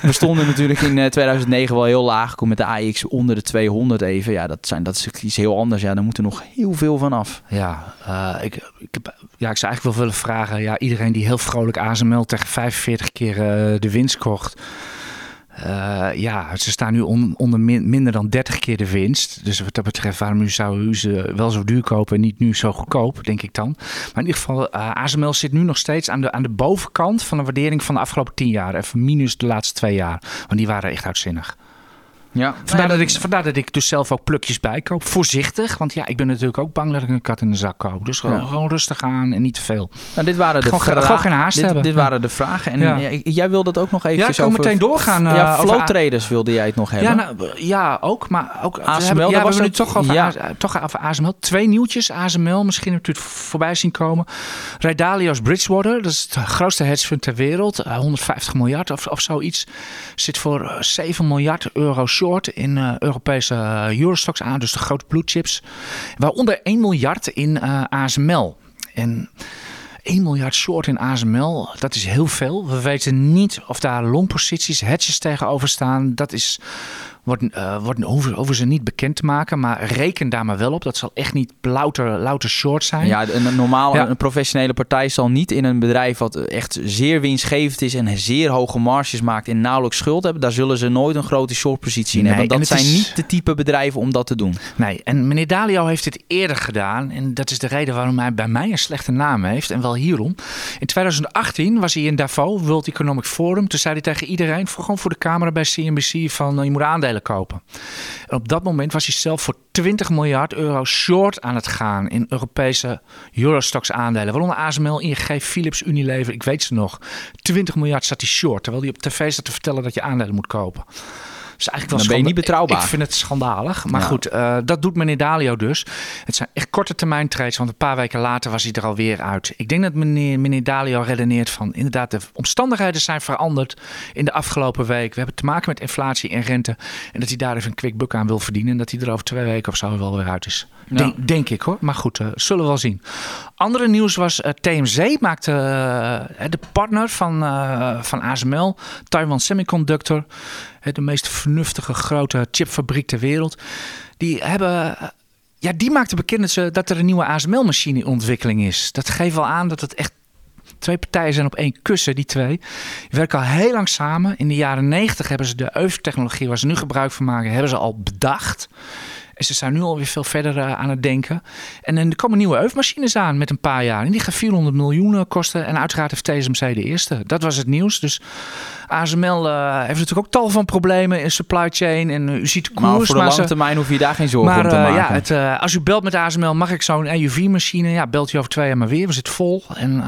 we stonden natuurlijk in eh, 2009 wel heel laag. Kom met de AX onder de 200 even. Ja, dat, zijn, dat is iets heel anders. Ja, daar moet er nog heel veel van af. Ja, ik, ik, heb, ja, ik zou eigenlijk wel willen vragen. Ja, iedereen die heel vrolijk ASML tegen 45 keer de winst kocht. Eh, ja, ze staan nu on- onder min- minder dan 30 keer de winst. Dus wat dat betreft, waarom zou u ze wel zo duur kopen en niet nu zo goedkoop, denk ik dan. Maar in ieder geval, eh, ASML zit nu nog steeds aan de, aan de bovenkant van de waardering van de afgelopen 10 jaar. Even minus de laatste twee jaar. Want die waren echt uitzinnig. Ja, Vandaar, dat ik, vandaar dat ik dus zelf ook plukjes bijkoop. Voorzichtig, want ja, ik ben natuurlijk ook bang dat ik een kat in de zak koop. Dus gewoon, Ja. gewoon rustig aan en niet te veel. Nou, dit waren de Gewoon ge- vra- gewoon geen haast dit, hebben. Dit Ja. waren de vragen. En Ja. jij wilde dat ook nog even Ja, ik kan meteen doorgaan, eh, ja, over flow traders wilde jij het nog hebben. Ja, nou, ja, ook. Maar ook we ASML, hebben, ja, daar we hebben nu ook- toch over, ja. A- toch over ASML. Twee nieuwtjes. ASML, misschien hebt u het voorbij zien komen. Ray Dalio's Bridgewater, dat is het grootste hedge fund ter wereld. Eh, 150 miljard of, of zoiets. Zit voor eh, 7 miljard euro short in eh, Europese eh, Eurostox aan. Dus de grote blue chips. Waaronder 1 miljard in eh, ASML. En 1 miljard short in ASML, dat is heel veel. We weten niet of daar longposities, hedges tegenover staan. Dat is, wordt, eh, wordt, hoeven, hoeven ze niet bekend te maken. Maar reken daar maar wel op. Dat zal echt niet louter, louter short zijn. Ja, een normale, Ja. een professionele partij zal niet in een bedrijf wat echt zeer winstgevend is en zeer hoge marges maakt en nauwelijks schuld hebben. Daar zullen ze nooit een grote shortpositie in Nee, hebben. en Want dat zijn is- niet de type bedrijven om dat te doen. Nee, en meneer Dalio heeft dit eerder gedaan. En dat is de reden waarom hij bij mij een slechte naam heeft. En wel hierom. In 2018 was hij in Davos, World Economic Forum. Toen zei hij tegen iedereen, voor, gewoon voor de camera bij CNBC, van eh, je moet aandelen kopen. En op dat moment was hij zelf voor 20 miljard euro short aan het gaan in Europese Eurostox aandelen. Waaronder ASML, ING, Philips, Unilever, ik weet ze nog. 20 miljard zat hij short, terwijl hij op tv zat te vertellen dat je aandelen moet kopen. Dus eigenlijk wel Dan ben je niet betrouwbaar. Ik vind het schandalig. Maar Ja. goed, eh, dat doet meneer Dalio dus. Het zijn echt korte termijn trades, want een paar weken later was hij er alweer uit. Ik denk dat meneer, meneer Dalio redeneert van inderdaad, de omstandigheden zijn veranderd in de afgelopen week. We hebben te maken met inflatie en rente. En dat hij daar even een quick buck aan wil verdienen. En dat hij er over twee weken of zo wel weer uit is. Ja. Denk, denk ik hoor. Maar goed, eh, zullen we wel zien. Andere nieuws was eh, TMZ maakte de partner van, van ASML, Taiwan Semiconductor, de meest vernuftige grote chipfabriek ter wereld. Die hebben. Ja, die maakte bekend dat, er een nieuwe ASML-machine in ontwikkeling is. Dat geeft wel aan dat het echt twee partijen zijn op één kussen, die twee. Die werken al heel lang samen. In de jaren 90 hebben ze de EUV-technologie waar ze nu gebruik van maken, hebben ze al bedacht. En ze zijn nu alweer veel verder eh, aan het denken. En er komen nieuwe eufmachines aan met een paar jaar. En die gaan 400 miljoen kosten. En uiteraard heeft TSMC de eerste. Dat was het nieuws. Dus ASML uh, heeft natuurlijk ook tal van problemen in supply chain. En u ziet de koers. Maar voor de lange termijn hoef je daar geen zorgen maar, om te maken. Ja, het, als u belt met ASML, mag ik zo'n EUV-machine? Ja, belt u over twee jaar maar weer. We zitten vol. En,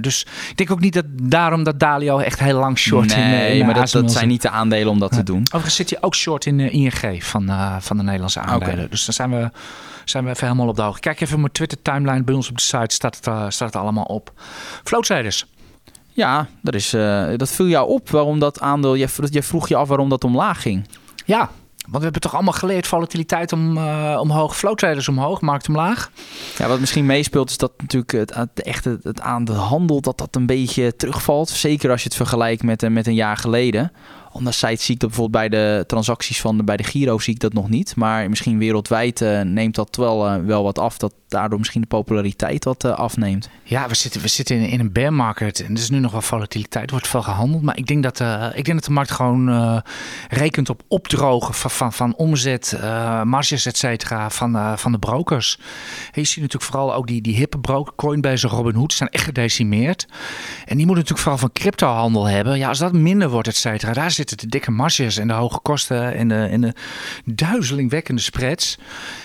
dus ik denk ook niet dat daarom dat Dalio echt heel lang short nee, in, in maar dat, dat zijn niet de aandelen om dat te doen. Overigens zit hij ook short in uh, ING van, uh, van de Nederlandse aandelen. Dus dan zijn we, zijn we even helemaal op de hoogte. Kijk even mijn Twitter timeline bij ons op de site. Staat het, uh, staat het allemaal op. Floatsiders. Ja, dat, is, dat viel jou op waarom dat aandeel... Je, je vroeg je af waarom dat omlaag ging. Ja, want we hebben toch allemaal geleerd volatiliteit om, uh, omhoog, flow traders omhoog, markt omlaag. Ja, wat misschien meespeelt is dat natuurlijk het, het, echt het, het aan de handel dat dat een beetje terugvalt. Zeker als je het vergelijkt met, met een jaar geleden. Anderzijds zie ik dat bijvoorbeeld bij de transacties van de, bij de Giro zie ik dat nog niet. Maar misschien wereldwijd uh, neemt dat wel, uh, wel wat af. Dat daardoor misschien de populariteit wat uh, afneemt. Ja, we zitten, we zitten in, in een bear market. En er is nu nog wel volatiliteit. wordt veel gehandeld. Maar ik denk dat, ik denk dat de markt gewoon rekent op opdrogen van, van, van omzet, marges, et cetera, van, van de brokers. Je ziet natuurlijk vooral ook die, die hippe broker, Coinbase en Robinhood, zijn echt gedecimeerd. En die moeten natuurlijk vooral van cryptohandel hebben. Ja, als dat minder wordt, et cetera, daar zitten de dikke marges en de hoge kosten en de, en de duizelingwekkende spreads.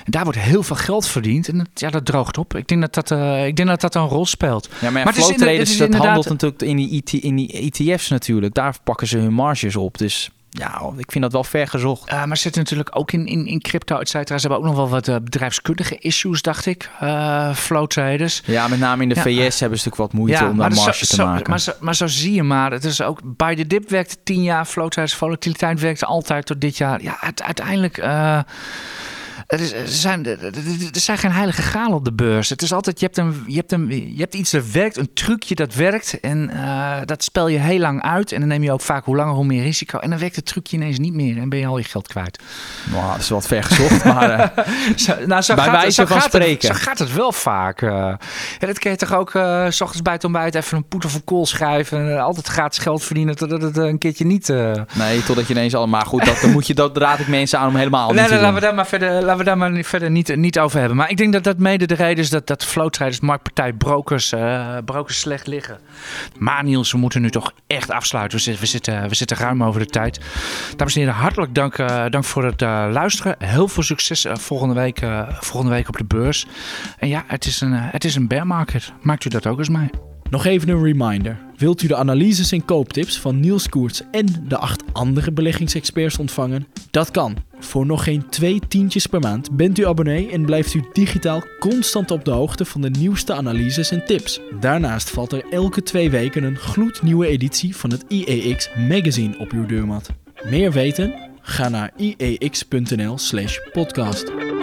En daar wordt heel veel geld verdiend en ja, dat droogt op. Ik denk dat dat, uh, ik denk dat, dat een rol speelt. Ja, maar, ja, flow traders, dat handelt natuurlijk in die, IT, in die ETF's natuurlijk. Daar pakken ze hun marges op, dus... Ja, ik vind dat wel ver gezocht. Uh, maar zitten natuurlijk ook in, in, in crypto, et cetera. Ze hebben ook nog wel wat uh, bedrijfskundige issues, dacht ik. Uh, flow traders. Ja, met name in de ja, VS hebben ze natuurlijk wat moeite ja, om daar marge zo, te maken. Maar zo, maar zo zie je maar. Het is ook bij de dip werkte tien jaar. Flow traders volatiliteit werkte altijd tot dit jaar. Ja, uiteindelijk... Er, is, er, zijn, er zijn geen heilige graal op de beurs. Het is altijd, je hebt, een, je, hebt een, je hebt iets dat werkt, een trucje dat werkt. En uh, dat spel je heel lang uit. En dan neem je ook vaak hoe langer hoe meer risico. En dan werkt het trucje ineens niet meer. En ben je al je geld kwijt. Wow, dat is wat ver gezocht. maar uh, zo, nou, zo bij gaat, wijze zo van gaat spreken. Het, zo gaat het wel vaak. Uh, ja, dat kun je toch ook uh, s ochtends bij het ontbijt even een poet of een kool schrijven. En altijd gratis geld verdienen totdat het een keertje niet... Nee, totdat je ineens allemaal... Goed, dat, dan moet je, dat raad ik mensen aan om helemaal nee, niet nee, te laten doen. we daar maar verder, laten we daar maar verder niet, niet over hebben. Maar ik denk dat dat mede de reden is dat, dat flowtraders, marktpartij, brokers, uh, brokers slecht liggen. Maar Niels, we moeten nu toch echt afsluiten. We zitten, we zitten, we zitten ruim over de tijd. Dames en heren, hartelijk dank, uh, dank voor het uh, luisteren. Heel veel succes volgende, week, volgende week op de beurs. En ja, het is een, het is een bear market. Maakt u dat ook eens mee? Nog even een reminder. Wilt u de analyses en kooptips van Niels Koerts en de acht andere beleggingsexperts ontvangen? Dat kan. Voor nog geen twee tientjes per maand bent u abonnee en blijft u digitaal constant op de hoogte van de nieuwste analyses en tips. Daarnaast valt er elke twee weken een gloednieuwe editie van het IEX magazine op uw deurmat. Meer weten? Ga naar iex.nl/podcast.